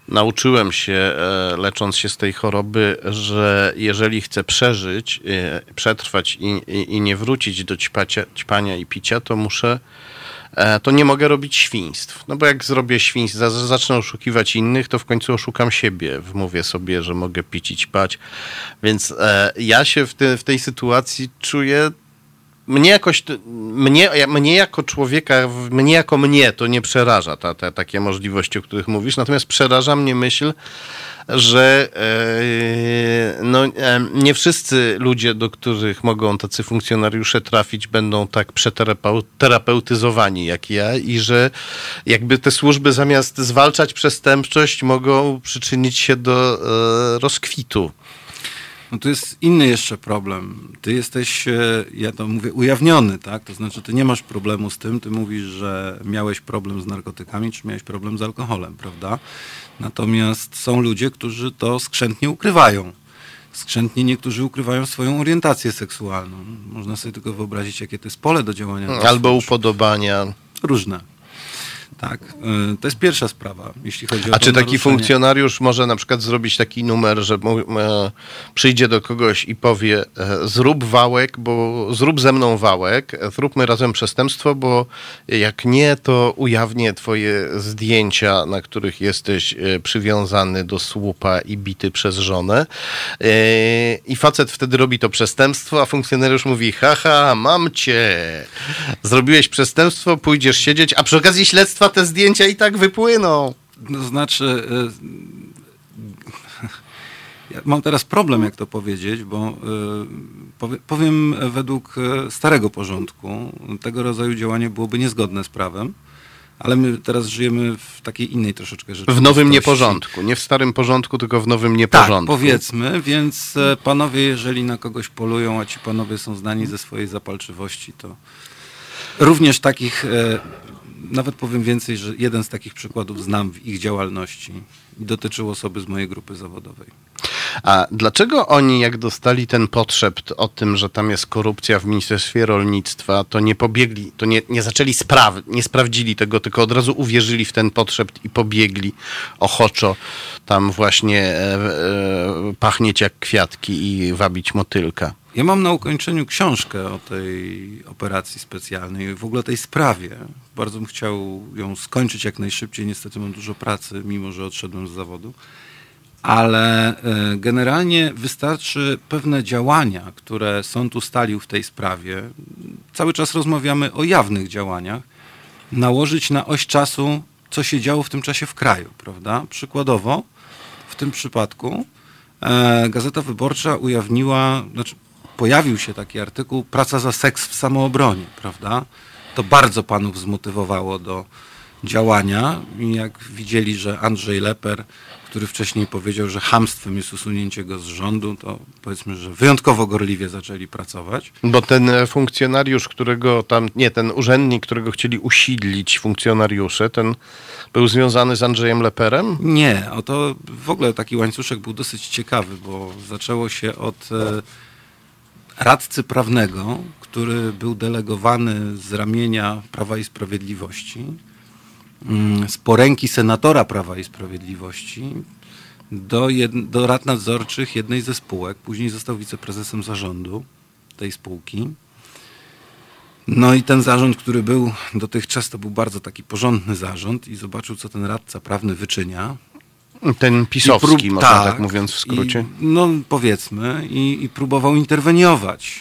nauczyłem się, e, lecząc się z tej choroby, że jeżeli chcę przeżyć, e, przetrwać i, i, i, nie wrócić do ćpacia, ćpania i picia, to muszę to nie mogę robić świństw. No bo jak zrobię świństw, zacznę oszukiwać innych, to w końcu oszukam siebie. Wmówię sobie, że mogę pić i ćpać. Więc e, ja się w, te, w tej sytuacji czuję mnie jakoś, mnie, mnie jako człowieka, mnie jako mnie to nie przeraża ta, ta, takie możliwości, o których mówisz, natomiast przeraża mnie myśl, że e, no, e, nie wszyscy ludzie, do których mogą tacy funkcjonariusze trafić, będą tak przeterapeutyzowani jak ja i że jakby te służby zamiast zwalczać przestępczość mogą przyczynić się do e, rozkwitu. No to jest inny jeszcze problem. Ty jesteś, ja to mówię, ujawniony, tak? To znaczy, ty nie masz problemu z tym, ty mówisz, że miałeś problem z narkotykami, czy miałeś problem z alkoholem, prawda? Natomiast są ludzie, którzy to skrzętnie ukrywają. Skrzętnie niektórzy ukrywają swoją orientację seksualną. Można sobie tylko wyobrazić, jakie to jest pole do działania. Albo upodobania. Różne. Tak, y, to jest pierwsza sprawa, jeśli chodzi o A czy taki naruszenie. funkcjonariusz może na przykład zrobić taki numer, że e, przyjdzie do kogoś i powie e, zrób wałek, bo zrób ze mną wałek, e, zróbmy razem przestępstwo, bo jak nie, to ujawnię twoje zdjęcia, na których jesteś e, przywiązany do słupa i bity przez żonę. E, I facet wtedy robi to przestępstwo, a funkcjonariusz mówi, haha, mam cię. Zrobiłeś przestępstwo, pójdziesz siedzieć, a przy okazji śledztwa te zdjęcia i tak wypłyną. No, znaczy, y, ja mam teraz problem, jak to powiedzieć, bo powie, powiem według y, starego porządku, tego rodzaju działanie byłoby niezgodne z prawem, ale my teraz żyjemy w takiej innej troszeczkę W rzeczywistości. nowym nieporządku. Nie w starym porządku, tylko w nowym Tak, nieporządku. powiedzmy, więc e, panowie, jeżeli na kogoś polują, a ci panowie są znani ze swojej zapalczywości, to również takich, e, nawet powiem więcej, że jeden z takich przykładów znam w ich działalności dotyczył osoby z mojej grupy zawodowej. A dlaczego oni, jak dostali ten potrzebt o tym, że tam jest korupcja w Ministerstwie Rolnictwa, to nie pobiegli, to nie, nie zaczęli spraw, nie sprawdzili tego, tylko od razu uwierzyli w ten potrzebt i pobiegli ochoczo tam właśnie e, e, pachnieć jak kwiatki i wabić motylka? Ja mam na ukończeniu książkę o tej operacji specjalnej w ogóle tej sprawie. Bardzo bym chciał ją skończyć jak najszybciej. Niestety mam dużo pracy, mimo że odszedłem z zawodu. Ale e, generalnie wystarczy pewne działania, które sąd ustalił w tej sprawie. Cały czas rozmawiamy o jawnych działaniach. Nałożyć na oś czasu, co się działo w tym czasie w kraju, prawda? Przykładowo, w tym przypadku e, Gazeta Wyborcza ujawniła, znaczy pojawił się taki artykuł Praca za seks w samoobronie, prawda? To bardzo panów zmotywowało do działania i jak widzieli, że Andrzej Leper, który wcześniej powiedział, że hamstwem jest usunięcie go z rządu, to powiedzmy, że wyjątkowo gorliwie zaczęli pracować. Bo ten e, funkcjonariusz, którego tam, nie, ten urzędnik, którego chcieli usidlić funkcjonariusze, ten był związany z Andrzejem Leperem? Nie, oto w ogóle taki łańcuszek był dosyć ciekawy, bo zaczęło się od e, radcy prawnego, który był delegowany z ramienia Prawa i Sprawiedliwości, mm, z poręki senatora Prawa i Sprawiedliwości do, jed, do rad nadzorczych jednej ze spółek. Później został wiceprezesem zarządu tej spółki. No i ten zarząd, który był dotychczas, to był bardzo taki porządny zarząd i zobaczył, co ten radca prawny wyczynia. Ten pisowski, prób- można tak, mówiąc w skrócie. I, no powiedzmy, i, i próbował interweniować.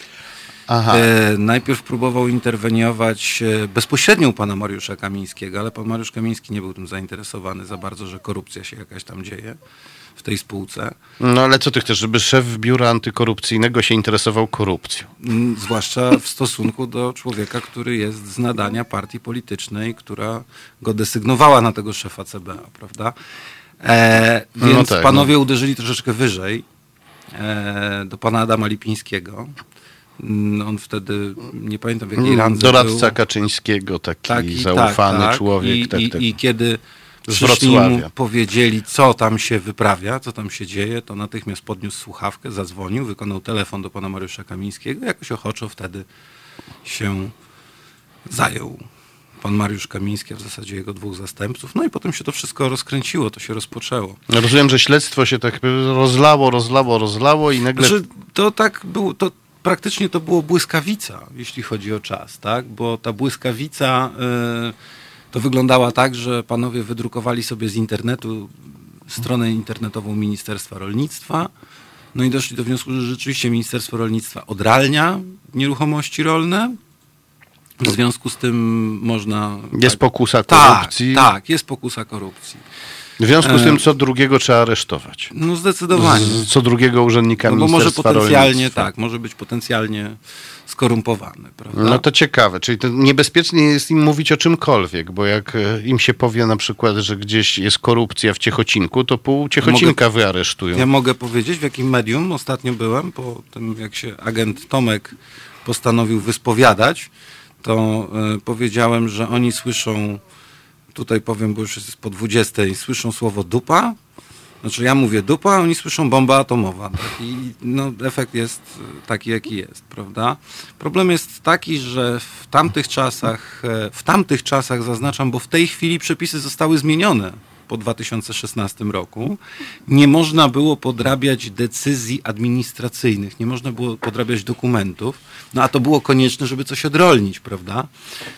Aha. E, najpierw próbował interweniować e, bezpośrednio u pana Mariusza Kamińskiego, ale pan Mariusz Kamiński nie był tym zainteresowany za bardzo, że korupcja się jakaś tam dzieje w tej spółce. No ale co ty chcesz, żeby szef biura antykorupcyjnego się interesował korupcją? Mm, Zwłaszcza w stosunku do człowieka, który jest z nadania partii politycznej, która go desygnowała na tego szefa CBA, prawda? E, No więc tak, panowie uderzyli troszeczkę wyżej e, do pana Adama Lipińskiego. Mm, On wtedy, nie pamiętam w jakiej randze Doradca był. Kaczyńskiego, taki Tak, i zaufany tak, tak. człowiek. I, tak, i, tak. I kiedy Z przyszli mu, powiedzieli, co tam się wyprawia, co tam się dzieje, to natychmiast podniósł słuchawkę, zadzwonił, wykonał telefon do pana Mariusza Kamińskiego. Jakoś ochoczo wtedy się zajął pan Mariusz Kamiński, a w zasadzie jego dwóch zastępców. No i potem się to wszystko rozkręciło, to się rozpoczęło. Rozumiem, że śledztwo się tak rozlało, rozlało, rozlało i nagle... Znaczy, to tak było, to praktycznie to było błyskawica, jeśli chodzi o czas, tak? Bo ta błyskawica y, to wyglądała tak, że panowie wydrukowali sobie z internetu stronę internetową Ministerstwa Rolnictwa. No i doszli do wniosku, że rzeczywiście Ministerstwo Rolnictwa odralnia nieruchomości rolne. W związku z tym można. Jest pokusa tak, korupcji. tak, jest pokusa korupcji. W związku z E, tym co drugiego trzeba aresztować. No zdecydowanie. Z, co drugiego urzędnika No bo może potencjalnie, Rolnictwa. tak, może być potencjalnie skorumpowany, prawda? No to ciekawe, czyli to niebezpiecznie jest im mówić o czymkolwiek, bo jak e, im się powie na przykład, że gdzieś jest korupcja w Ciechocinku, to pół Ciechocinka wyaresztują. Ja mogę powiedzieć, w jakim medium ostatnio byłem, po tym jak się agent Tomek postanowił wyspowiadać, to e, powiedziałem, że oni słyszą, tutaj powiem, bo już jest po 20, słyszą słowo dupa Znaczy ja mówię dupa, oni słyszą bomba atomowa. Tak? I no, efekt jest taki, jaki jest, prawda? Problem jest taki, że w tamtych czasach, e, w tamtych czasach zaznaczam, bo w tej chwili przepisy zostały zmienione po 2016 roku, nie można było podrabiać decyzji administracyjnych, nie można było podrabiać dokumentów, no a to było konieczne, żeby coś odrolnić, prawda?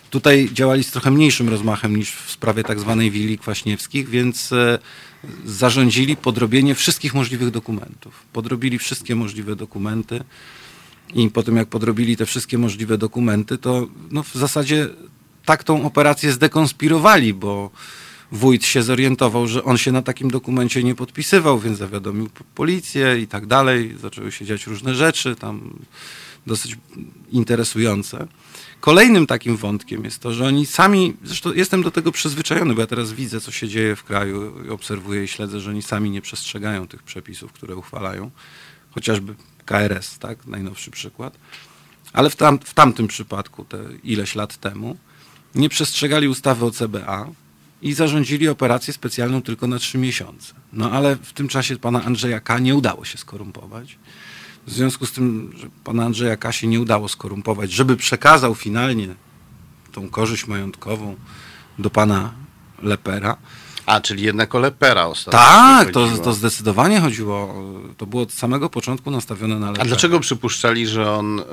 Tutaj działali z trochę mniejszym rozmachem niż w sprawie tak zwanej willi kwaśniewskich, więc e, zarządzili podrobienie wszystkich możliwych dokumentów. Podrobili wszystkie możliwe dokumenty i po tym jak podrobili te wszystkie możliwe dokumenty, to no, w zasadzie tak tą operację zdekonspirowali, bo wójt się zorientował, że on się na takim dokumencie nie podpisywał, więc zawiadomił policję i tak dalej. Zaczęły się dziać różne rzeczy tam dosyć interesujące. Kolejnym takim wątkiem jest to, że oni sami, zresztą jestem do tego przyzwyczajony, bo ja teraz widzę, co się dzieje w kraju, obserwuję i śledzę, że oni sami nie przestrzegają tych przepisów, które uchwalają, chociażby KRS, tak, najnowszy przykład. Ale w, tam, w tamtym przypadku, te ileś lat temu, nie przestrzegali ustawy o CBA, i zarządzili operację specjalną tylko na trzy miesiące. No ale w tym czasie pana Andrzeja K. nie udało się skorumpować. W związku z tym, że pana Andrzeja K. się nie udało skorumpować, żeby przekazał finalnie tą korzyść majątkową do pana Lepera. A, czyli jednak o Lepera ostatnio. Tak, to, to zdecydowanie chodziło. To było od samego początku nastawione na Lepera. A dlaczego przypuszczali, że on e,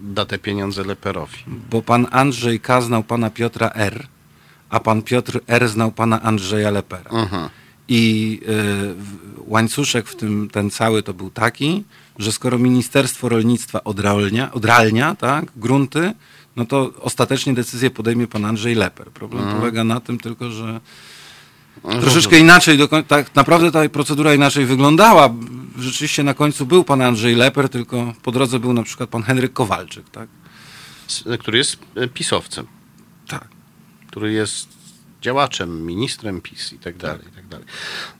da te pieniądze Leperowi? Bo pan Andrzej K. znał pana Piotra R., a pan Piotr R. znał pana Andrzeja Lepera. Mhm. I y, łańcuszek w tym, ten cały to był taki, że skoro Ministerstwo Rolnictwa odralnia, odralnia tak, grunty, no to ostatecznie decyzję podejmie pan Andrzej Leper. Problem mhm. polega na tym tylko, że no, troszeczkę inaczej, do, tak naprawdę ta procedura inaczej wyglądała. Rzeczywiście na końcu był pan Andrzej Leper, tylko po drodze był na przykład pan Henryk Kowalczyk, tak? Który jest e, pisowcem. Tak który jest działaczem, ministrem PiS i tak dalej, i tak dalej.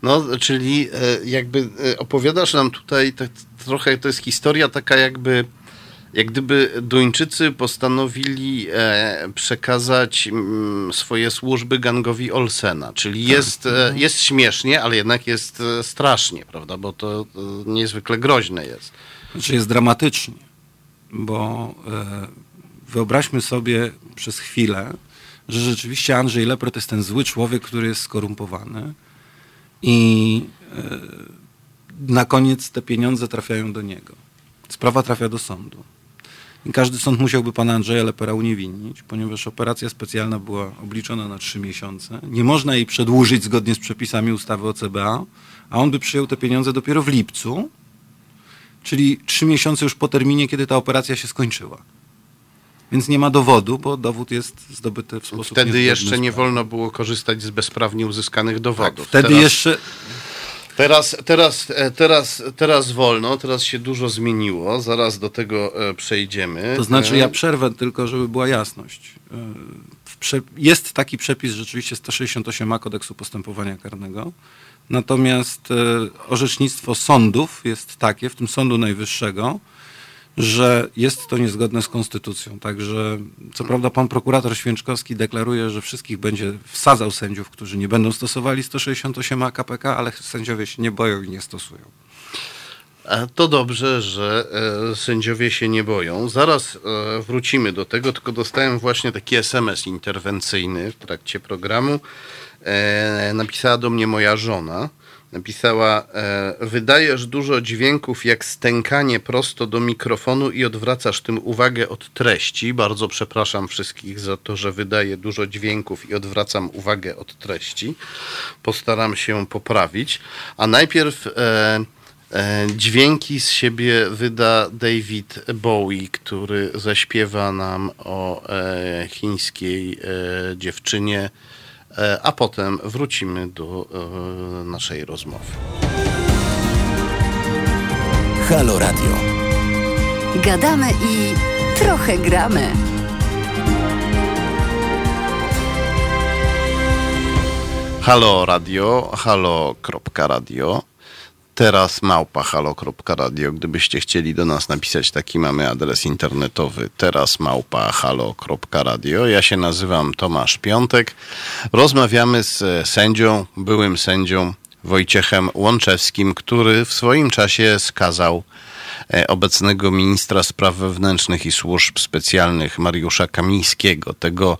No, czyli e, jakby e, opowiadasz nam tutaj tak, trochę, to jest historia taka jakby jak gdyby Duńczycy postanowili e, przekazać mm, swoje służby gangowi Olsena, czyli tak. jest, e, jest śmiesznie, ale jednak jest strasznie, prawda, bo to, niezwykle groźne jest. Znaczy jest dramatycznie, bo wyobraźmy sobie przez chwilę, że rzeczywiście Andrzej Lepro to jest ten zły człowiek, który jest skorumpowany i e, na koniec te pieniądze trafiają do niego. Sprawa trafia do sądu. I każdy sąd musiałby pana Andrzeja Lepera uniewinnić, ponieważ operacja specjalna była obliczona na trzy miesiące. Nie można jej przedłużyć zgodnie z przepisami ustawy o CBA, a on by przyjął te pieniądze dopiero w lipcu, czyli trzy miesiące już po terminie, kiedy ta operacja się skończyła więc nie ma dowodu, bo dowód jest zdobyty w sposób Wtedy jeszcze nie wolno było korzystać z bezprawnie uzyskanych dowodów. Tak, wtedy teraz, jeszcze... Teraz, teraz, e, teraz, teraz wolno, teraz się dużo zmieniło, zaraz do tego e, przejdziemy. To znaczy ja przerwę tylko, żeby była jasność. E, jest taki przepis rzeczywiście 168a kodeksu postępowania karnego, natomiast orzecznictwo sądów jest takie, w tym Sądu Najwyższego, że jest to niezgodne z konstytucją. Także co prawda pan prokurator Święczkowski deklaruje, że wszystkich będzie wsadzał sędziów, którzy nie będą stosowali 168 KPK, ale sędziowie się nie boją i nie stosują. To dobrze, że e, sędziowie się nie boją. Zaraz e, wrócimy do tego, tylko dostałem właśnie taki SMS interwencyjny w trakcie programu. E, napisała do mnie moja żona napisała: e, Wydajesz dużo dźwięków jak stękanie prosto do mikrofonu i odwracasz tym uwagę od treści. Bardzo przepraszam wszystkich za to, że wydaję dużo dźwięków i odwracam uwagę od treści. Postaram się poprawić. A najpierw. E, e Dźwięki z siebie wyda David Bowie, który zaśpiewa nam o e, chińskiej dziewczynie a potem wrócimy do e, naszej rozmowy. Halo Radio. Gadamy i trochę gramy. Halo Radio, halo.radio teraz małpa halo.radio. Gdybyście chcieli do nas napisać, taki mamy adres internetowy teraz małpa halo.radio. Ja się nazywam Tomasz Piątek. Rozmawiamy z sędzią, byłym sędzią Wojciechem Łączewskim, który w swoim czasie skazał e, obecnego ministra spraw wewnętrznych i służb specjalnych Mariusza Kamińskiego, tego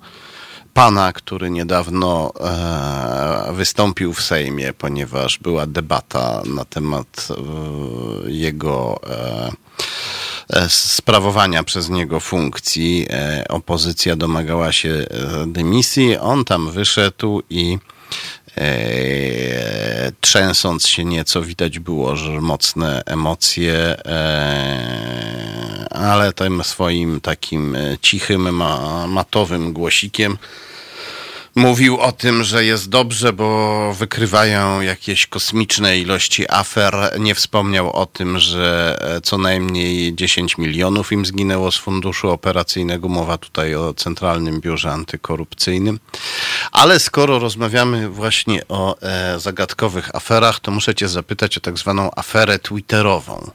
pana, który niedawno e, wystąpił w Sejmie, ponieważ była debata na temat e, jego e, e sprawowania przez niego funkcji. E, opozycja domagała się e, dymisji. On tam wyszedł i trzęsąc się nieco, widać było, że mocne emocje, e, ale tym swoim takim cichym, matowym głosikiem mówił o tym, że jest dobrze, bo wykrywają jakieś kosmiczne ilości afer. Nie wspomniał o tym, że e, co najmniej 10 milionów im zginęło z funduszu operacyjnego. Mowa tutaj o Centralnym Biurze Antykorupcyjnym. Ale skoro rozmawiamy właśnie o e, zagadkowych aferach, to muszę cię zapytać o tak zwaną aferę twitterową,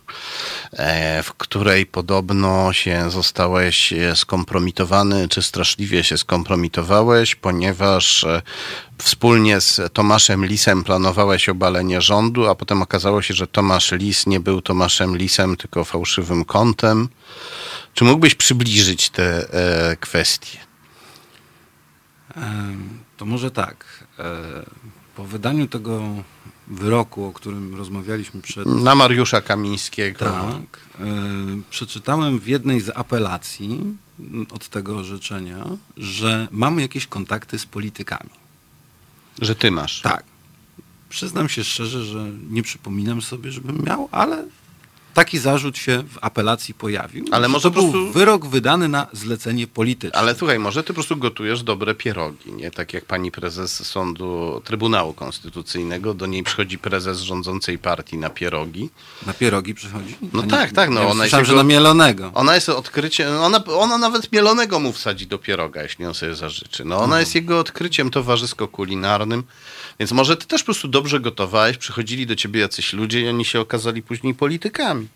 e, w której podobno się zostałeś e, skompromitowany, czy straszliwie się skompromitowałeś, ponieważ e, wspólnie z Tomaszem Lisem planowałeś obalenie rządu, a potem okazało się, że Tomasz Lis nie był Tomaszem Lisem, tylko fałszywym kątem. Czy mógłbyś przybliżyć te e, kwestie? To może tak. E, po wydaniu tego wyroku, o którym rozmawialiśmy przed. Na Mariusza Kamińskiego. Tak. Przeczytałem w jednej z apelacji od tego orzeczenia, że mamy jakieś kontakty z politykami. Że ty masz? Tak. Przyznam się szczerze, że nie przypominam sobie, żebym miał, ale taki zarzut się w apelacji pojawił. Ale może to był prostu... wyrok wydany na zlecenie polityczne. Ale słuchaj, może ty po prostu gotujesz dobre pierogi, nie? Tak jak pani prezes sądu Trybunału Konstytucyjnego, do niej przychodzi prezes rządzącej partii na pierogi. Na pierogi przychodzi? No tak, tak. No, ona jest że na mielonego. Ona jest odkryciem, ona, ona nawet mielonego mu wsadzi do pieroga, jeśli on sobie zażyczy. No ona mhm. jest jego odkryciem towarzysko-kulinarnym. Więc może ty też po prostu dobrze gotowałeś, przychodzili do ciebie jacyś ludzie i oni się okazali później politykami.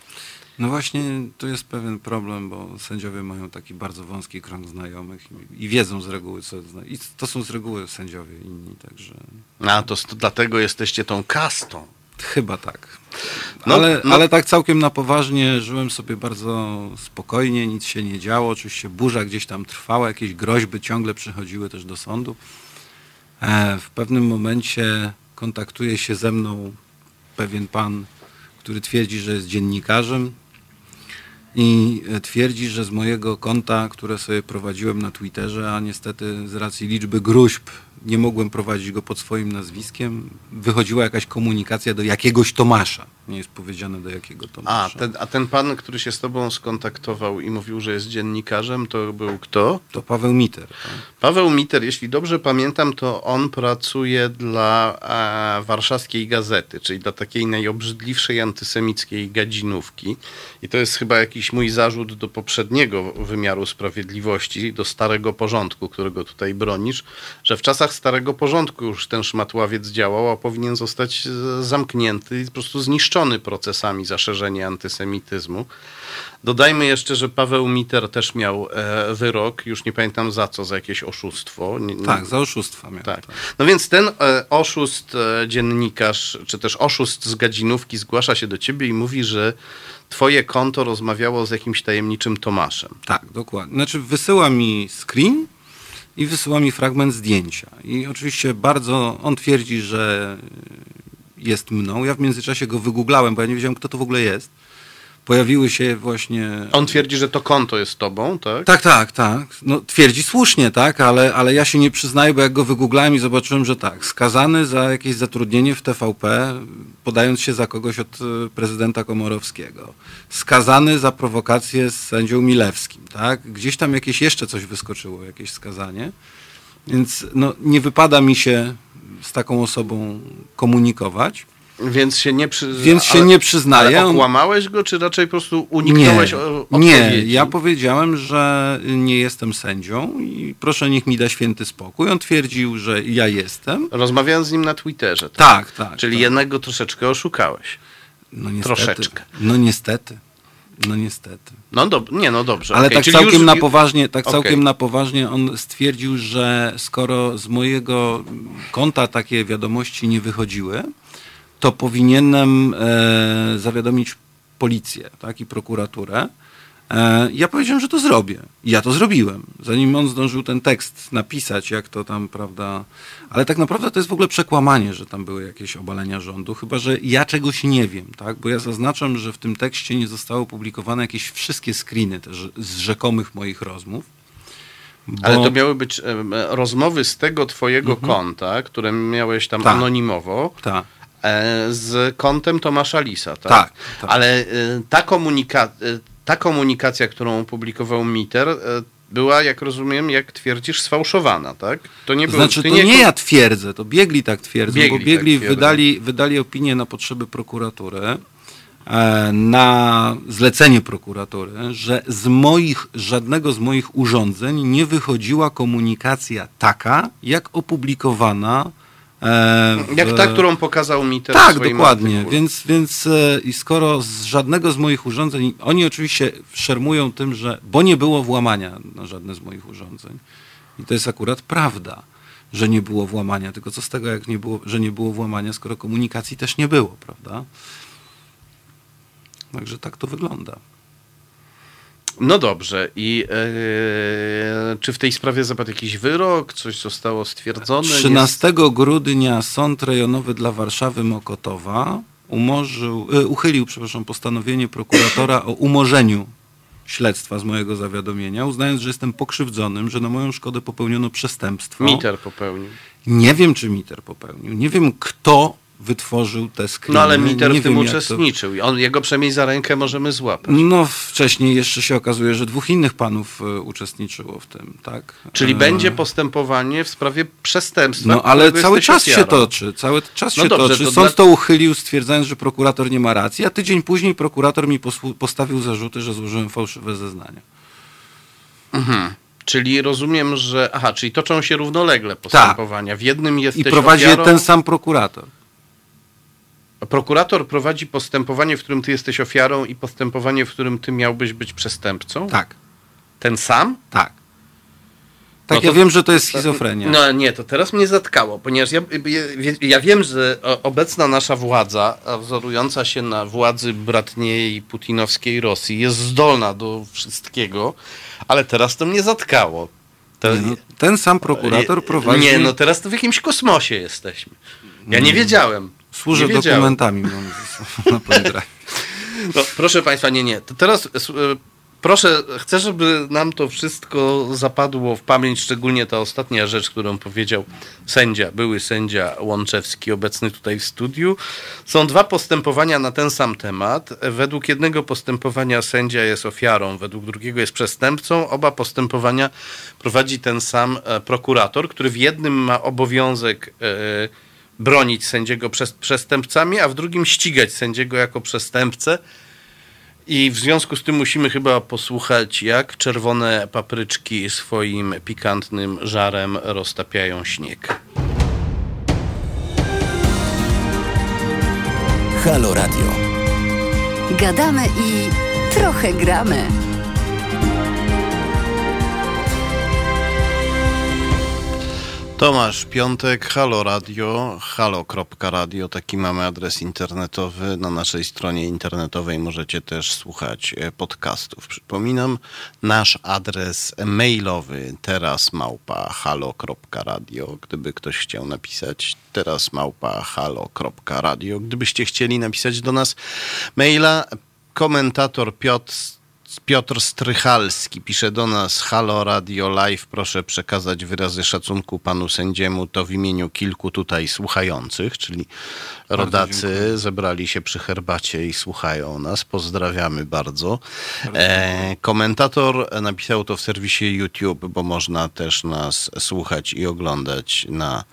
No właśnie, tu jest pewien problem, bo sędziowie mają taki bardzo wąski krąg znajomych i, i wiedzą z reguły, co I to są z reguły sędziowie inni, także... A, to, to dlatego jesteście tą kastą. Chyba tak. No, ale, no. ale tak całkiem na poważnie żyłem sobie bardzo spokojnie, nic się nie działo. Oczywiście burza gdzieś tam trwała, jakieś groźby ciągle przychodziły też do sądu. E, w pewnym momencie kontaktuje się ze mną pewien pan, który twierdzi, że jest dziennikarzem i twierdzi, że z mojego konta, które sobie prowadziłem na Twitterze, a niestety z racji liczby gruźb nie mogłem prowadzić go pod swoim nazwiskiem, wychodziła jakaś komunikacja do jakiegoś Tomasza. Nie jest powiedziane do jakiego Tomasza. A ten, a ten pan, który się z tobą skontaktował i mówił, że jest dziennikarzem, to był kto? To Paweł Miter. Tak? Paweł Miter, jeśli dobrze pamiętam, to on pracuje dla a, warszawskiej gazety, czyli dla takiej najobrzydliwszej antysemickiej gadzinówki. I to jest chyba jakiś mój zarzut do poprzedniego wymiaru sprawiedliwości, do starego porządku, którego tutaj bronisz, że w czasach starego porządku już ten szmatławiec działał, a powinien zostać e, zamknięty i po prostu zniszczony procesami zaszerzenia antysemityzmu. Dodajmy jeszcze, że Paweł Miter też miał e, wyrok, już nie pamiętam za co, za jakieś oszustwo. Tak, za oszustwa miał. Tak. No więc ten e, oszust, dziennikarz, czy też oszust z gadzinówki zgłasza się do ciebie i mówi, że twoje konto rozmawiało z jakimś tajemniczym Tomaszem. Tak, dokładnie. Znaczy wysyła mi screen i wysyła mi fragment zdjęcia. I oczywiście bardzo, on twierdzi, że jest mną. Ja w międzyczasie go wygooglałem, bo ja nie wiedziałem, kto to w ogóle jest pojawiły się właśnie... On twierdzi, że to konto jest tobą, tak? Tak, tak, tak. No, twierdzi słusznie, tak, ale, ale ja się nie przyznaję, bo jak go wygooglałem i zobaczyłem, że tak, skazany za jakieś zatrudnienie w TVP, podając się za kogoś od e, prezydenta Komorowskiego. Skazany za prowokację z sędzią Milewskim, tak? Gdzieś tam jakieś jeszcze coś wyskoczyło, jakieś skazanie. Więc no, nie wypada mi się z taką osobą komunikować. Więc się nie, przy... Więc się ale, nie przyznaję. Ale okłamałeś go, czy raczej po prostu uniknąłeś nie, odpowiedzi? Nie, ja powiedziałem, że nie jestem sędzią i proszę niech mi da święty spokój. On twierdził, że ja jestem. Rozmawiałem z nim na Twitterze. Tak, tak. tak Czyli tak. jednego troszeczkę oszukałeś. No niestety. Troszeczkę. No niestety. No niestety. No do, nie, no dobrze. Ale okay. tak całkiem już... na poważnie, tak całkiem okay. na poważnie on stwierdził, że skoro z mojego konta takie wiadomości nie wychodziły, to powinienem e, zawiadomić policję tak, i prokuraturę. E, ja powiedziałem, że to zrobię. I ja to zrobiłem. Zanim on zdążył ten tekst napisać, jak to tam, prawda. Ale tak naprawdę to jest w ogóle przekłamanie, że tam były jakieś obalenia rządu, chyba że ja czegoś nie wiem, tak? Bo ja zaznaczam, że w tym tekście nie zostały opublikowane jakieś wszystkie screeny też z rzekomych moich rozmów. Bo... Ale to miały być rozmowy z tego twojego mhm. konta, które miałeś tam Ta. anonimowo. Tak z kontem Tomasza Lisa, tak? Tak. tak. Ale e, ta, komunika e, ta komunikacja, którą opublikował Miter, była, jak rozumiem, jak twierdzisz, sfałszowana, tak? To nie było, znaczy, to nie, nie ja twierdzę, to biegli tak twierdzą, biegli bo biegli tak wydali, wydali opinię na potrzeby prokuratury, e, na zlecenie prokuratury, że z moich, żadnego z moich urządzeń nie wychodziła komunikacja taka, jak opublikowana E, w... Jak ta, którą pokazał mi teraz. Tak, dokładnie. Więc, więc e, i skoro z żadnego z moich urządzeń, oni oczywiście szermują tym, że, bo nie było włamania na żadne z moich urządzeń. I to jest akurat prawda, że nie było włamania. Tylko co z tego, jak nie było, że nie było włamania, skoro komunikacji też nie było, prawda? Także tak to wygląda. No dobrze. I e, czy w tej sprawie zapadł jakiś wyrok? Coś zostało stwierdzone? 13 Jest... grudnia Sąd Rejonowy dla Warszawy Mokotowa umorzył, e, uchylił przepraszam, postanowienie prokuratora o umorzeniu śledztwa z mojego zawiadomienia, uznając, że jestem pokrzywdzonym, że na moją szkodę popełniono przestępstwo. Miter popełnił. Nie wiem, czy Miter popełnił. Nie wiem, kto wytworzył te screeny. No ale Miter w tym uczestniczył. To... On, jego przynajmniej za rękę możemy złapać. No wcześniej jeszcze się okazuje, że dwóch innych panów e, uczestniczyło w tym, tak? Czyli e... będzie postępowanie w sprawie przestępstwa. No ale cały czas ofiarą. się toczy. Cały czas no się dobrze, toczy. To Sąd dla... to uchylił, stwierdzając, że prokurator nie ma racji, a tydzień później prokurator mi postawił zarzuty, że złożyłem fałszywe zeznania. Mhm. Czyli rozumiem, że. Aha, czyli toczą się równolegle postępowania. Tak. W jednym jest. I prowadzi ofiarą... ten sam prokurator. Prokurator prowadzi postępowanie, w którym ty jesteś ofiarą i postępowanie, w którym ty miałbyś być przestępcą? Tak. Ten sam? Tak. Tak, no to, ja wiem, że to jest schizofrenia. No nie, to teraz mnie zatkało, ponieważ ja, ja, ja wiem, że obecna nasza władza, wzorująca się na władzy bratniej putinowskiej Rosji, jest zdolna do wszystkiego, ale teraz to mnie zatkało. To, nie, no, ten sam prokurator prowadzi... Nie, no teraz to w jakimś kosmosie jesteśmy. Ja nie wiedziałem. Służę dokumentami na pendrive. No, proszę Państwa, nie, nie. To teraz e, proszę, chcę, żeby nam to wszystko zapadło w pamięć, szczególnie ta ostatnia rzecz, którą powiedział sędzia, były sędzia Łączewski, obecny tutaj w studiu. Są dwa postępowania na ten sam temat. Według jednego postępowania sędzia jest ofiarą, według drugiego jest przestępcą. Oba postępowania prowadzi ten sam e, prokurator, który w jednym ma obowiązek. Yy, bronić sędziego przed przestępcami, a w drugim ścigać sędziego jako przestępcę. I w związku z tym musimy chyba posłuchać, jak czerwone papryczki swoim pikantnym żarem roztapiają śnieg. Halo Radio. Gadamy i trochę gramy. Tomasz Piątek, Halo Radio, halo.radio, taki mamy adres internetowy. Na naszej stronie internetowej możecie też słuchać e, podcastów. Przypominam, nasz adres mailowy teraz małpa halo.radio. Gdyby ktoś chciał napisać teraz małpa halo.radio. Gdybyście chcieli napisać do nas maila, komentator Piotr Piotr Strychalski. Pisze do nas Halo Radio Live, proszę przekazać wyrazy szacunku panu sędziemu, to w imieniu kilku tutaj słuchających, czyli rodacy zebrali się przy herbacie i słuchają nas. Pozdrawiamy bardzo. E, komentator napisał to w serwisie YouTube, bo można też nas słuchać i oglądać na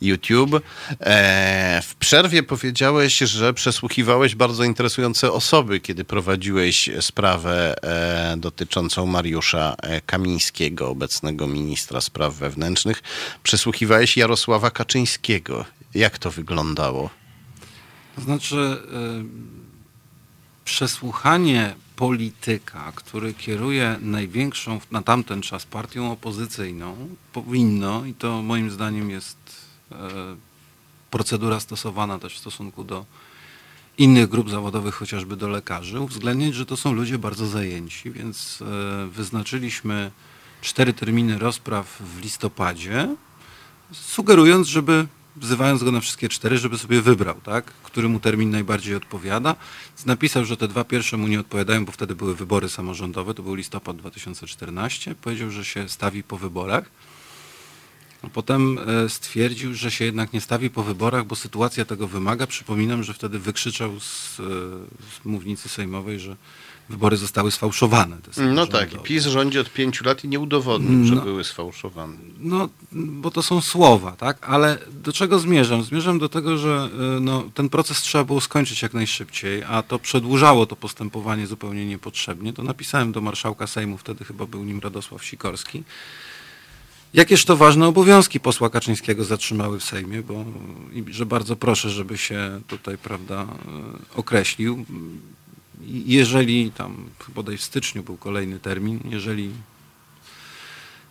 YouTube. E, w przerwie powiedziałeś, że przesłuchiwałeś bardzo interesujące osoby, kiedy prowadziłeś sprawę e, dotyczącą Mariusza e, Kamińskiego, obecnego ministra spraw wewnętrznych. Przesłuchiwałeś Jarosława Kaczyńskiego. Jak to wyglądało? To znaczy, y, przesłuchanie polityka, który kieruje największą na tamten czas partią opozycyjną, powinno, i to moim zdaniem jest y, procedura stosowana też w stosunku do innych grup zawodowych, chociażby do lekarzy, uwzględnić, że to są ludzie bardzo zajęci, więc e, wyznaczyliśmy cztery terminy rozpraw w listopadzie, sugerując, żeby wzywając go na wszystkie cztery, żeby sobie wybrał, tak, który mu termin najbardziej odpowiada. Napisał, że te dwa pierwsze mu nie odpowiadają, bo wtedy były wybory samorządowe, to był listopad 2014. Powiedział, że się stawi po wyborach. Potem e, stwierdził, że się jednak nie stawi po wyborach, bo sytuacja tego wymaga. Przypominam, że wtedy wykrzyczał z, e, z mównicy sejmowej, że wybory zostały sfałszowane. No tak, i PiS rządzi od pięciu lat i nie udowodnił, że no, były sfałszowane. No, bo to są słowa, tak? Ale do czego zmierzam? Zmierzam do tego, że e, no, ten proces trzeba było skończyć jak najszybciej, a to przedłużało to postępowanie zupełnie niepotrzebnie. To napisałem do marszałka Sejmu, wtedy chyba był nim Radosław Sikorski. Jakież to ważne obowiązki posła Kaczyńskiego zatrzymały w Sejmie, bo że bardzo proszę, żeby się tutaj, prawda, e, określił jeżeli tam bodaj w styczniu był kolejny termin, jeżeli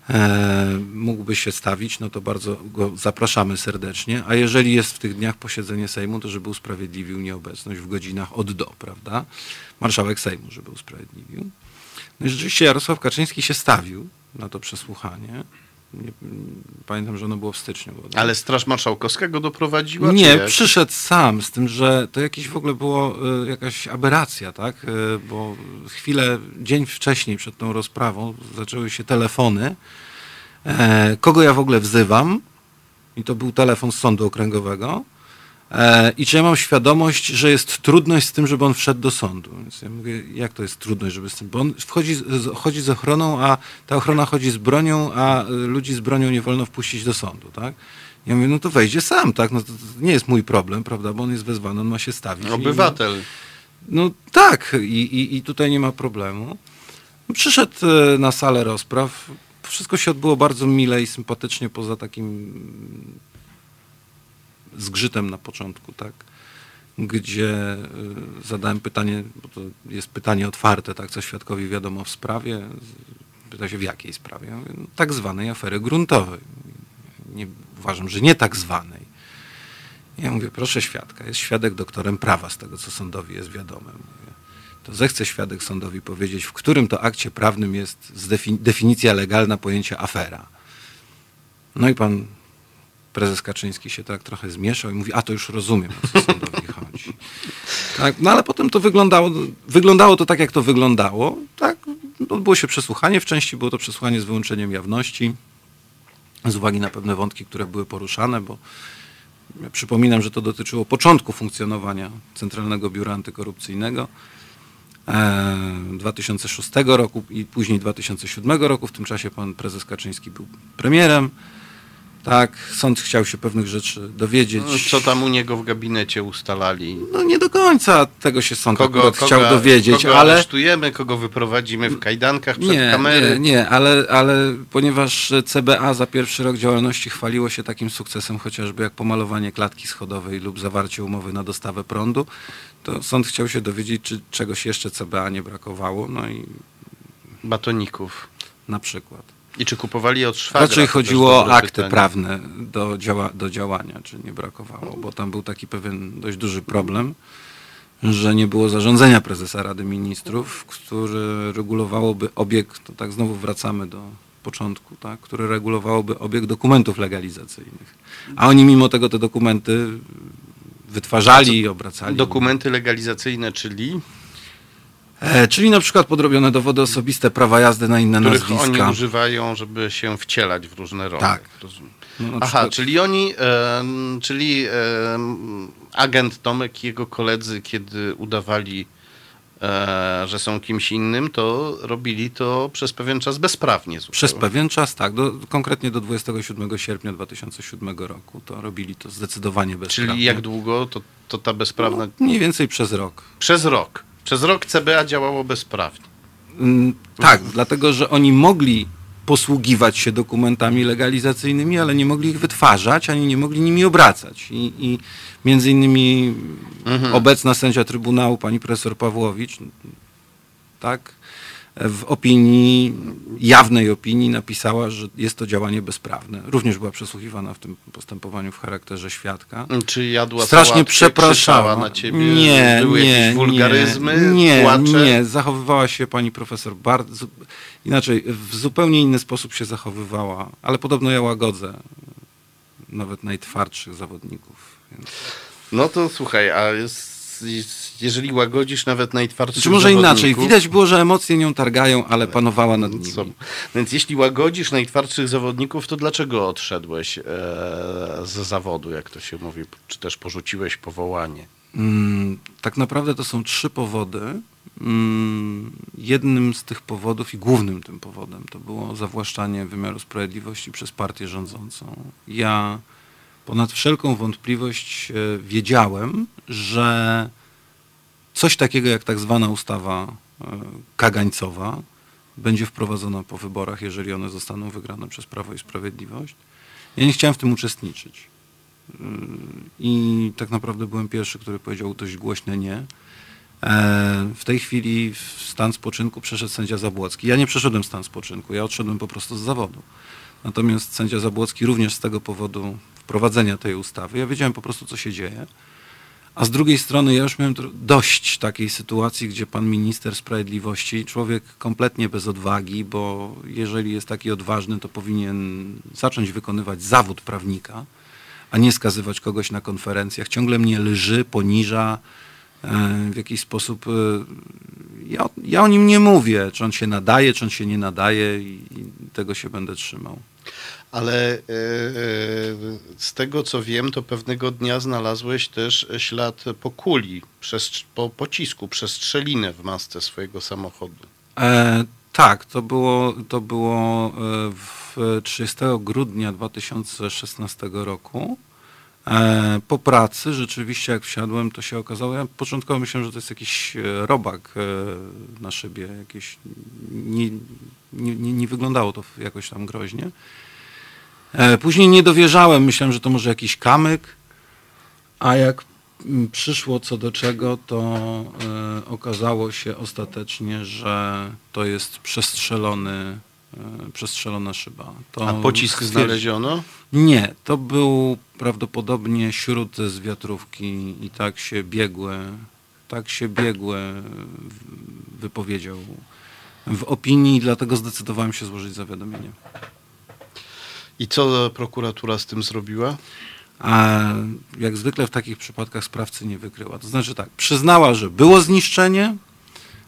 e, mógłby się stawić, no to bardzo go zapraszamy serdecznie, a jeżeli jest w tych dniach posiedzenie Sejmu, to żeby usprawiedliwił nieobecność w godzinach od do, prawda? Marszałek Sejmu, żeby usprawiedliwił. No i rzeczywiście Jarosław Kaczyński się stawił na to przesłuchanie. Nie, pamiętam, że ono było w styczniu. Ale Straż Marszałkowska go doprowadziła? Nie, przyszedł sam, z tym, że to jakieś w ogóle było y, jakaś aberracja, tak? Y, bo chwilę, dzień wcześniej przed tą rozprawą zaczęły się telefony. E, kogo ja w ogóle wzywam? I to był telefon z sądu okręgowego. E, I czy ja mam świadomość, że jest trudność z tym, żeby on wszedł do sądu? Więc ja mówię, jak to jest trudność, żeby z tym, bo on wchodzi, chodzi z ochroną, a ta ochrona chodzi z bronią, a ludzi z bronią nie wolno wpuścić do sądu, tak? Ja mówię, no to wejdzie sam, tak? No to, nie jest mój problem, prawda? Bo on jest wezwany, on ma się stawić. Obywatel. I, no tak, i, i, i tutaj nie ma problemu. Przyszedł e, na salę rozpraw. Wszystko się odbyło bardzo mile i sympatycznie, poza takim zgrzytem na początku, tak? gdzie y, zadałem pytanie, bo to jest pytanie otwarte, tak, co świadkowi wiadomo w sprawie. Pyta się w jakiej sprawie? Mówię, no, tak zwanej afery gruntowej. Nie, uważam, że nie tak zwanej. Ja mówię, proszę świadka, jest świadek doktorem prawa z tego, co sądowi jest wiadome. Mówię, to zechce świadek sądowi powiedzieć, w którym to akcie prawnym jest definicja legalna pojęcia afera. No i pan prezes Kaczyński się tak trochę zmieszał i mówi, a to już rozumiem, o co sądowi chodzi. Tak, no ale potem to wyglądało, wyglądało to tak, jak to wyglądało. Tak, odbyło się przesłuchanie, w części było to przesłuchanie z wyłączeniem jawności, z uwagi na pewne wątki, które były poruszane, bo ja przypominam, że to dotyczyło początku funkcjonowania Centralnego Biura Antykorupcyjnego. 2006 e, roku i później 2007 roku. W tym czasie pan prezes Kaczyński był premierem. Tak, sąd chciał się pewnych rzeczy dowiedzieć. No, co tam u niego w gabinecie ustalali? No nie do końca tego się sąd kogo, kogo chciał dowiedzieć, kogo ale... aresztujemy, kogo wyprowadzimy w kajdankach przed nie, kamery? Nie, nie, ale, ale ponieważ CBA za pierwszy rok działalności chwaliło się takim sukcesem chociażby jak pomalowanie klatki schodowej lub zawarcie umowy na dostawę prądu, to sąd chciał się dowiedzieć, czy czegoś jeszcze CBA nie brakowało, no i... Batoników. Na przykład. I czy kupowali od szwagra? Raczej chodziło o akty pytanie. prawne do, działa, do działania, czy nie brakowało, bo tam był taki pewien dość duży problem, że nie było zarządzenia prezesa Rady Ministrów, które regulowałoby obieg, to tak znowu wracamy do początku, tak, które regulowałoby obieg dokumentów legalizacyjnych. A oni mimo tego te dokumenty wytwarzali i obracali. Dokumenty legalizacyjne, czyli? E, czyli na przykład podrobione dowody osobiste, prawa jazdy na inne Których nazwiska. oni używają, żeby się wcielać w różne role. Tak. No, Aha, przykład... czyli oni, e, czyli e, agent Tomek i jego koledzy, kiedy udawali, e, że są kimś innym, to robili to przez pewien czas bezprawnie. Zupełnie. Przez pewien czas, tak. Do, konkretnie do 27 sierpnia 2007 roku to robili to zdecydowanie bezprawnie. Czyli jak długo to, to ta bezprawna... No, mniej więcej przez rok. Przez rok. Przez rok CBA działało bezprawnie. Mm, tak, dlatego że oni mogli posługiwać się dokumentami legalizacyjnymi, ale nie mogli ich wytwarzać, ani nie mogli nimi obracać. I, i między innymi mhm. obecna sędzia Trybunału, pani profesor Pawłowicz, tak, w opinii jawnej opinii napisała, że jest to działanie bezprawne. Również była przesłuchiwana w tym postępowaniu w charakterze świadka. Czy jadła Strasznie przepraszała na ciebie? Nie, Były nie, jakieś wulgaryzmy, nie, płacze? nie. Zachowywała się pani profesor bardzo, inaczej, w zupełnie inny sposób się zachowywała, ale podobno ja łagodzę nawet najtwardszych zawodników. Więc... No to słuchaj, a jest, jeżeli łagodzisz nawet najtwardszych Czy może inaczej, widać było, że emocje nią targają, ale panowała nad nimi. Więc jeśli łagodzisz najtwardszych zawodników, to dlaczego odszedłeś e, z zawodu, jak to się mówi, czy też porzuciłeś powołanie? Mm, tak naprawdę to są trzy powody. Mm, jednym z tych powodów i głównym tym powodem to było zawłaszczanie wymiaru sprawiedliwości przez partię rządzącą. Ja ponad wszelką wątpliwość e, wiedziałem, że coś takiego jak tak zwana ustawa e, kagańcowa będzie wprowadzona po wyborach, jeżeli one zostaną wygrane przez Prawo i Sprawiedliwość. Ja nie chciałem w tym uczestniczyć. E, I tak naprawdę byłem pierwszy, który powiedział dość głośne nie. W tej chwili w stan spoczynku przeszedł sędzia Zabłocki. Ja nie przeszedłem stan spoczynku, ja odszedłem po prostu z zawodu. Natomiast sędzia Zabłocki również z tego powodu wprowadzenia tej ustawy. Ja wiedziałem po prostu, co się dzieje. A z drugiej strony ja już miałem dość takiej sytuacji, gdzie pan minister sprawiedliwości, człowiek kompletnie bez odwagi, bo jeżeli jest taki odważny, to powinien zacząć wykonywać zawód prawnika, a nie skazywać kogoś na konferencjach. Ciągle mnie lży, poniża, e, w jakiś sposób. E, ja, ja o nim nie mówię, czy on się nadaje, czy on się nie nadaje, i, i tego się będę trzymał. Ale e, e, z tego co wiem, to pewnego dnia znalazłeś też ślad po kuli, po pocisku, przestrzelinę w masce swojego samochodu. E, tak, to było, to było e, w 30 grudnia 2016 roku. Po pracy rzeczywiście jak wsiadłem, to się okazało, ja początkowo myślałem, że to jest jakiś robak na szybie, jakieś, nie, nie, nie wyglądało to jakoś tam groźnie. E, później nie dowierzałem, myślałem, że to może jakiś kamyk, a jak mm, przyszło co do czego, to e, okazało się ostatecznie, że to jest przestrzelony, e, przestrzelona szyba. To a pocisk znaleziono? Nie, to był prawdopodobnie śród z wiatrówki i tak się biegłe, tak się biegłe wypowiedział w opinii, dlatego zdecydowałem się złożyć zawiadomienie. I co prokuratura z tym zrobiła? A jak zwykle w takich przypadkach sprawcy nie wykryła. To znaczy tak, przyznała, że było zniszczenie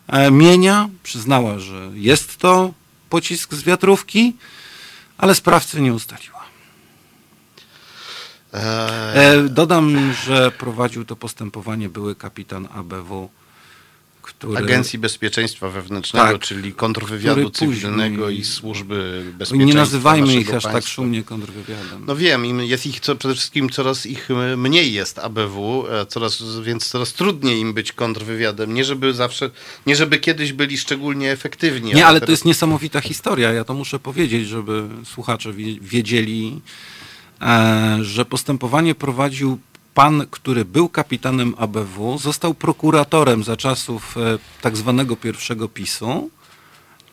e, mienia, przyznała, że jest to pocisk z wiatrówki, ale sprawcy nie ustaliła. Eee. E, dodam, że prowadził to postępowanie były kapitan ABW który... Agencji Bezpieczeństwa Wewnętrznego, tak, czyli kontrwywiadu cywilnego później... i służby bezpieczeństwa. Nie nazywajmy ich aż tak szumnie kontrwywiadem. No wiem, jest ich co, przede wszystkim coraz ich e, mniej jest ABW, e, coraz, więc coraz trudniej im być kontrwywiadem. Nie żeby zawsze, nie żeby kiedyś byli szczególnie efektywni. Nie, ale, ale teraz... to jest niesamowita historia. Ja to muszę powiedzieć, żeby słuchacze wiedzieli, e, że postępowanie prowadził pan, który był kapitanem ABW, został prokuratorem za czasów e, tak zwanego pierwszego PiSu,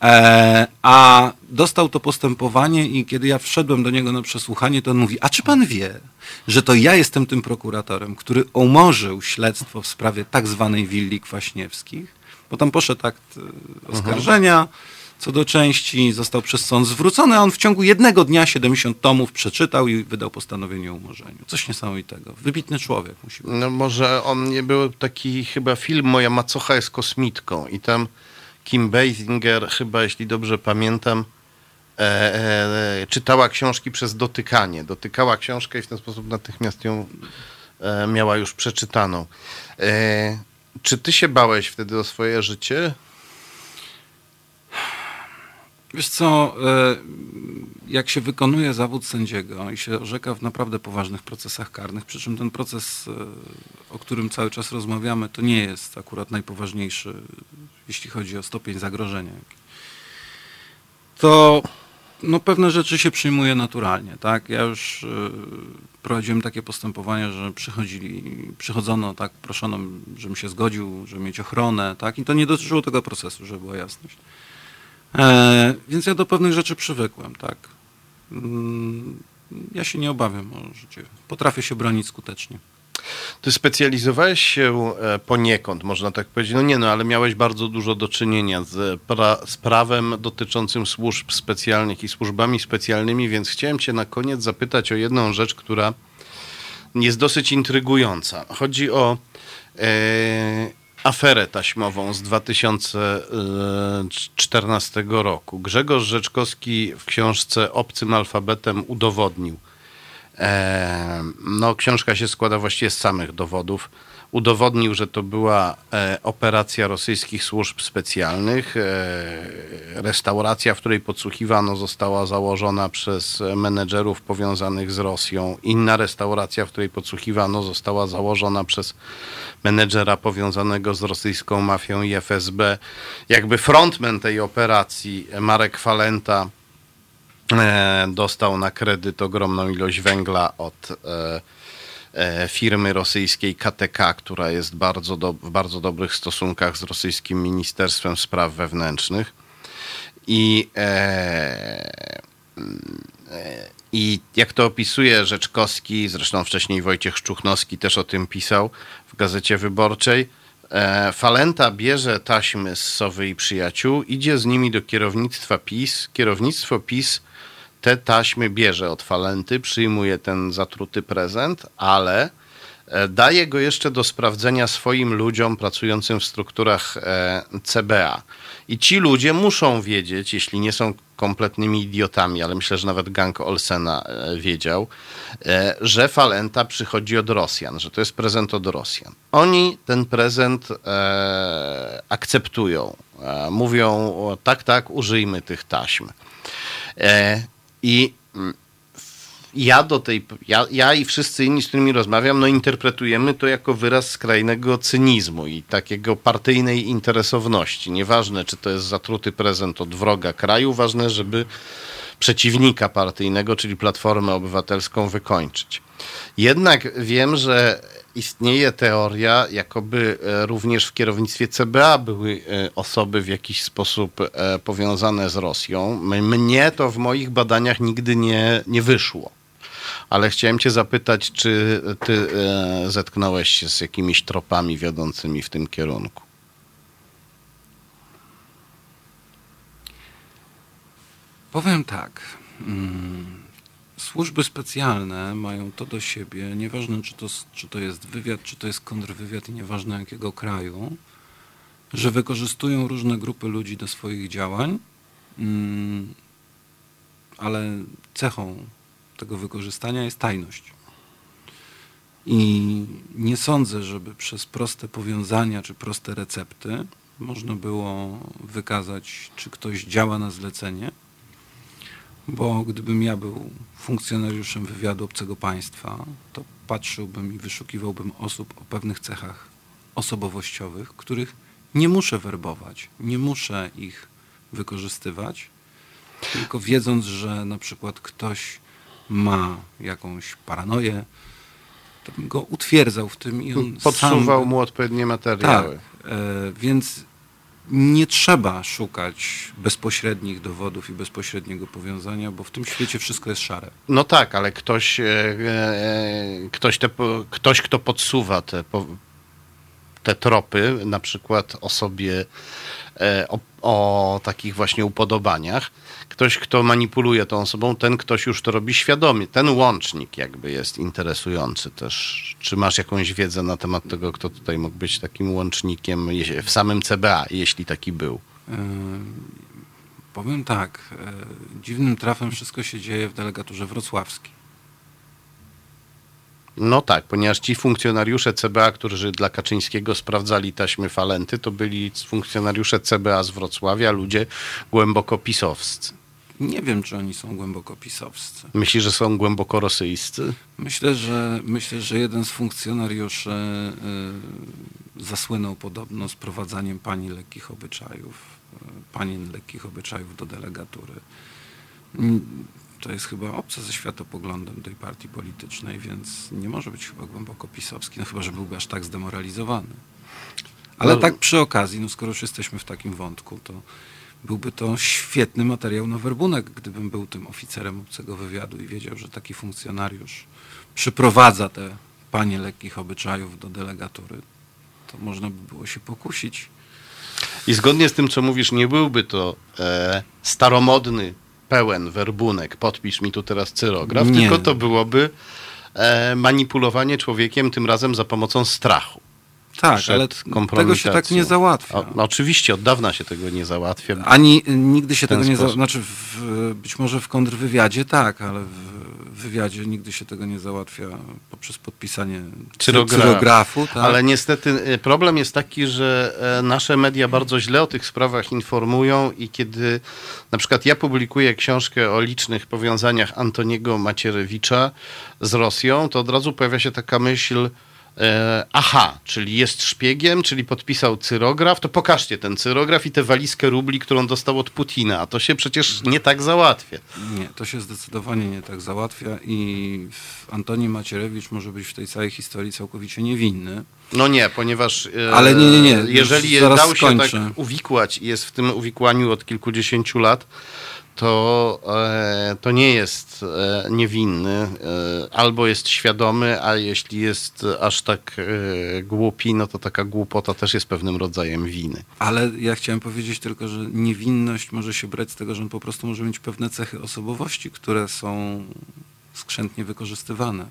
e, a dostał to postępowanie i kiedy ja wszedłem do niego na przesłuchanie, to on mówi, a czy pan wie, że to ja jestem tym prokuratorem, który umorzył śledztwo w sprawie tak zwanej willi Kwaśniewskich, bo tam poszedł akt e, oskarżenia, mhm co do części został przez sąd zwrócony, a on w ciągu jednego dnia 70 tomów przeczytał i wydał postanowienie o umorzeniu. Coś niesamowitego. Wybitny człowiek musi być. No może on nie był taki chyba film Moja macocha jest kosmitką i tam Kim Basinger chyba, jeśli dobrze pamiętam, e, e, czytała książki przez dotykanie. Dotykała książkę i w ten sposób natychmiast ją e, miała już przeczytaną. E, czy ty się bałeś wtedy o swoje życie? Wiesz co, e, jak się wykonuje zawód sędziego i się orzeka w naprawdę poważnych procesach karnych, przy czym ten proces, e, o którym cały czas rozmawiamy, to nie jest akurat najpoważniejszy, jeśli chodzi o stopień zagrożenia, to no, pewne rzeczy się przyjmuje naturalnie. Tak? Ja już e, prowadziłem takie postępowania, że przychodzili, przychodzono, tak, proszono, żebym się zgodził, żeby mieć ochronę, tak? i to nie dotyczyło tego procesu, żeby była jasność. E, więc ja do pewnych rzeczy przywykłem, tak. Mm, ja się nie obawiam o życie. Potrafię się bronić skutecznie. Ty specjalizowałeś się e, poniekąd, można tak powiedzieć. No nie, no ale miałeś bardzo dużo do czynienia z, pra z prawem dotyczącym służb specjalnych i służbami specjalnymi, więc chciałem Cię na koniec zapytać o jedną rzecz, która jest dosyć intrygująca. Chodzi o e, aferę taśmową z 2014 roku. Grzegorz Rzeczkowski w książce Obcym alfabetem udowodnił, e, no książka się składa właściwie z samych dowodów, udowodnił, że to była e, operacja rosyjskich służb specjalnych. E, restauracja, w której podsłuchiwano, została założona przez menedżerów powiązanych z Rosją. Inna restauracja, w której podsłuchiwano, została założona przez menedżera powiązanego z rosyjską mafią i FSB. Jakby frontman tej operacji, Marek Falenta, e, dostał na kredyt ogromną ilość węgla od E, firmy rosyjskiej KTK, która jest bardzo do, w bardzo dobrych stosunkach z rosyjskim Ministerstwem Spraw Wewnętrznych. I, e, e, I jak to opisuje Rzeczkowski, zresztą wcześniej Wojciech Szczuchnowski też o tym pisał w Gazecie Wyborczej, e, Falenta bierze taśmy z Sowy i przyjaciół, idzie z nimi do kierownictwa PiS. Kierownictwo PiS te taśmy bierze od Falenty, przyjmuje ten zatruty prezent, ale e, daje go jeszcze do sprawdzenia swoim ludziom pracującym w strukturach e, CBA. I ci ludzie muszą wiedzieć, jeśli nie są kompletnymi idiotami, ale myślę, że nawet gang Olsena e, wiedział, że Falenta przychodzi od Rosjan, że to jest prezent od Rosjan. Oni ten prezent akceptują. Mówią, tak, tak, użyjmy tych taśm. I mm, ja do tej, ja, ja i wszyscy inni, z którymi rozmawiam, no interpretujemy to jako wyraz skrajnego cynizmu i takiego partyjnej interesowności. Nieważne, czy to jest zatruty prezent od wroga kraju, ważne, żeby przeciwnika partyjnego, czyli Platformę Obywatelską wykończyć. Jednak wiem, że istnieje teoria, jakoby e, również w kierownictwie CBA były e, osoby w jakiś sposób e, powiązane z Rosją. Mnie to w moich badaniach nigdy nie, nie wyszło. Ale chciałem Cię zapytać, czy Ty zetknąłeś się z jakimiś tropami wiodącymi w tym kierunku? Powiem tak. Hmm służby specjalne mają to do siebie, nieważne czy to, czy to jest wywiad, czy to jest kontrwywiad i nieważne jakiego kraju, że wykorzystują różne grupy ludzi do swoich działań, mm, ale cechą tego wykorzystania jest tajność. I nie sądzę, żeby przez proste powiązania czy proste recepty można było wykazać, czy ktoś działa na zlecenie, bo gdybym ja był funkcjonariuszem wywiadu obcego państwa, to patrzyłbym i wyszukiwałbym osób o pewnych cechach osobowościowych, których nie muszę werbować, nie muszę ich wykorzystywać, tylko wiedząc, że na przykład ktoś ma jakąś paranoję, to bym go utwierdzał w tym i on Podsuwał sam... mu odpowiednie materiały. Tak, e, więc nie trzeba szukać bezpośrednich dowodów i bezpośredniego powiązania, bo w tym świecie wszystko jest szare. No tak, ale ktoś, e, e, ktoś, te, ktoś kto podsuwa te, te tropy, na przykład osobie o, o takich właśnie upodobaniach, ktoś, kto manipuluje tą osobą, ten ktoś już to robi świadomie. Ten łącznik jakby jest interesujący też. Czy masz jakąś wiedzę na temat tego, kto tutaj mógł być takim łącznikiem w samym CBA, jeśli taki był? Yy, powiem tak. Yy, dziwnym trafem wszystko się dzieje w delegaturze wrocławskiej. No tak, ponieważ ci funkcjonariusze CBA, którzy dla Kaczyńskiego sprawdzali taśmy falenty, to byli funkcjonariusze CBA z Wrocławia, ludzie głęboko pisowscy. Nie wiem, czy oni są głęboko pisowscy. Myślisz, że są głęboko rosyjscy? Myślę, że, myślę, że jeden z funkcjonariuszy y, zasłynął podobno sprowadzaniem pani lekkich obyczajów, y, panien lekkich obyczajów do delegatury. To jest chyba obce ze światopoglądem tej partii politycznej, więc nie może być chyba głęboko pisowski, no chyba, że byłby aż tak zdemoralizowany. Ale no. tak przy okazji, no skoro już jesteśmy w takim wątku, to byłby to świetny materiał na werbunek, gdybym był tym oficerem obcego wywiadu i wiedział, że taki funkcjonariusz przyprowadza te panie lekkich obyczajów do delegatury. To można by było się pokusić. I zgodnie z tym, co mówisz, nie byłby to e, staromodny, pełen werbunek, podpisz mi tu teraz cyrograf, nie. tylko to byłoby e, manipulowanie człowiekiem tym razem za pomocą strachu. Tak, ale tego się tak nie załatwia. O, no oczywiście, od dawna się tego nie załatwia. Ani nigdy się tego nie załatwia. Znaczy, w, być może w kontrwywiadzie tak, ale w wywiadzie nigdy się tego nie załatwia poprzez podpisanie Cyrogra cyrografu. Tak? Ale niestety e, problem jest taki, że e, nasze media bardzo źle o tych sprawach informują i kiedy na przykład ja publikuję książkę o licznych powiązaniach Antoniego Macierewicza z Rosją, to od razu pojawia się taka myśl, aha, czyli jest szpiegiem, czyli podpisał cyrograf, to pokażcie ten cyrograf i tę walizkę rubli, którą dostał od Putina, a to się przecież nie tak załatwia. Nie, to się zdecydowanie nie tak załatwia i Antoni Macierewicz może być w tej całej historii całkowicie niewinny. No nie, ponieważ e, Ale nie, nie, nie. jeżeli dał się tak uwikłać i jest w tym uwikłaniu od kilkudziesięciu lat, to, e, to nie jest e, niewinny, e, albo jest świadomy, a jeśli jest aż tak głupi, no to taka głupota też jest pewnym rodzajem winy. Ale ja chciałem powiedzieć tylko, że niewinność może się brać z tego, że on po prostu może mieć pewne cechy osobowości, które są skrzętnie wykorzystywane.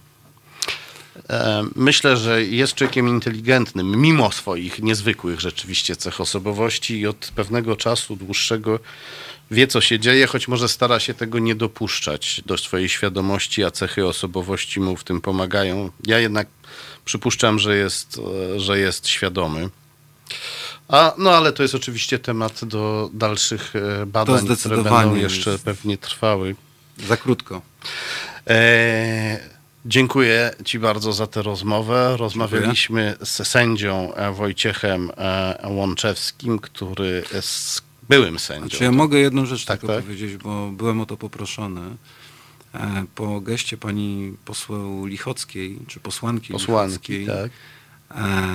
Myślę, że jest człowiekiem inteligentnym, mimo swoich niezwykłych rzeczywiście cech osobowości i od pewnego czasu dłuższego wie, co się dzieje, choć może stara się tego nie dopuszczać do swojej świadomości, a cechy osobowości mu w tym pomagają. Ja jednak przypuszczam, że jest, e, że jest świadomy. A, no ale to jest oczywiście temat do dalszych e, badań, które będą jeszcze pewnie trwały. Za krótko. E, dziękuję Ci bardzo za tę rozmowę. Rozmawialiśmy dziękuję. z sędzią Wojciechem Łączewskim, który z byłym sędzią. Znaczy ja mogę jedną rzecz tak, tylko tak? powiedzieć, bo byłem o to poproszony. E, po geście pani poseł Lichockiej, czy posłanki, posłanki Lichockiej, tak. E,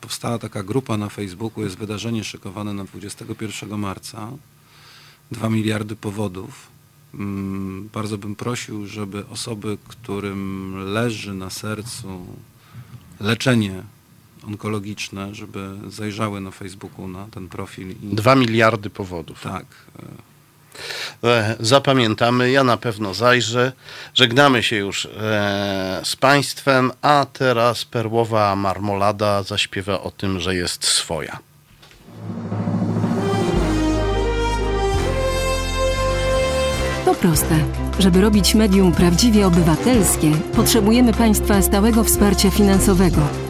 powstała taka grupa na Facebooku, jest wydarzenie szykowane na 21 marca. 2 miliardy powodów. Mm, bardzo bym prosił, żeby osoby, którym leży na sercu leczenie onkologiczne, żeby zajrzały na Facebooku na ten profil. I... Dwa miliardy powodów. Tak. E, zapamiętamy, ja na pewno zajrzę. Żegnamy się już e, z Państwem, a teraz perłowa marmolada zaśpiewa o tym, że jest swoja. To proste. Żeby robić medium prawdziwie obywatelskie, potrzebujemy Państwa stałego wsparcia finansowego.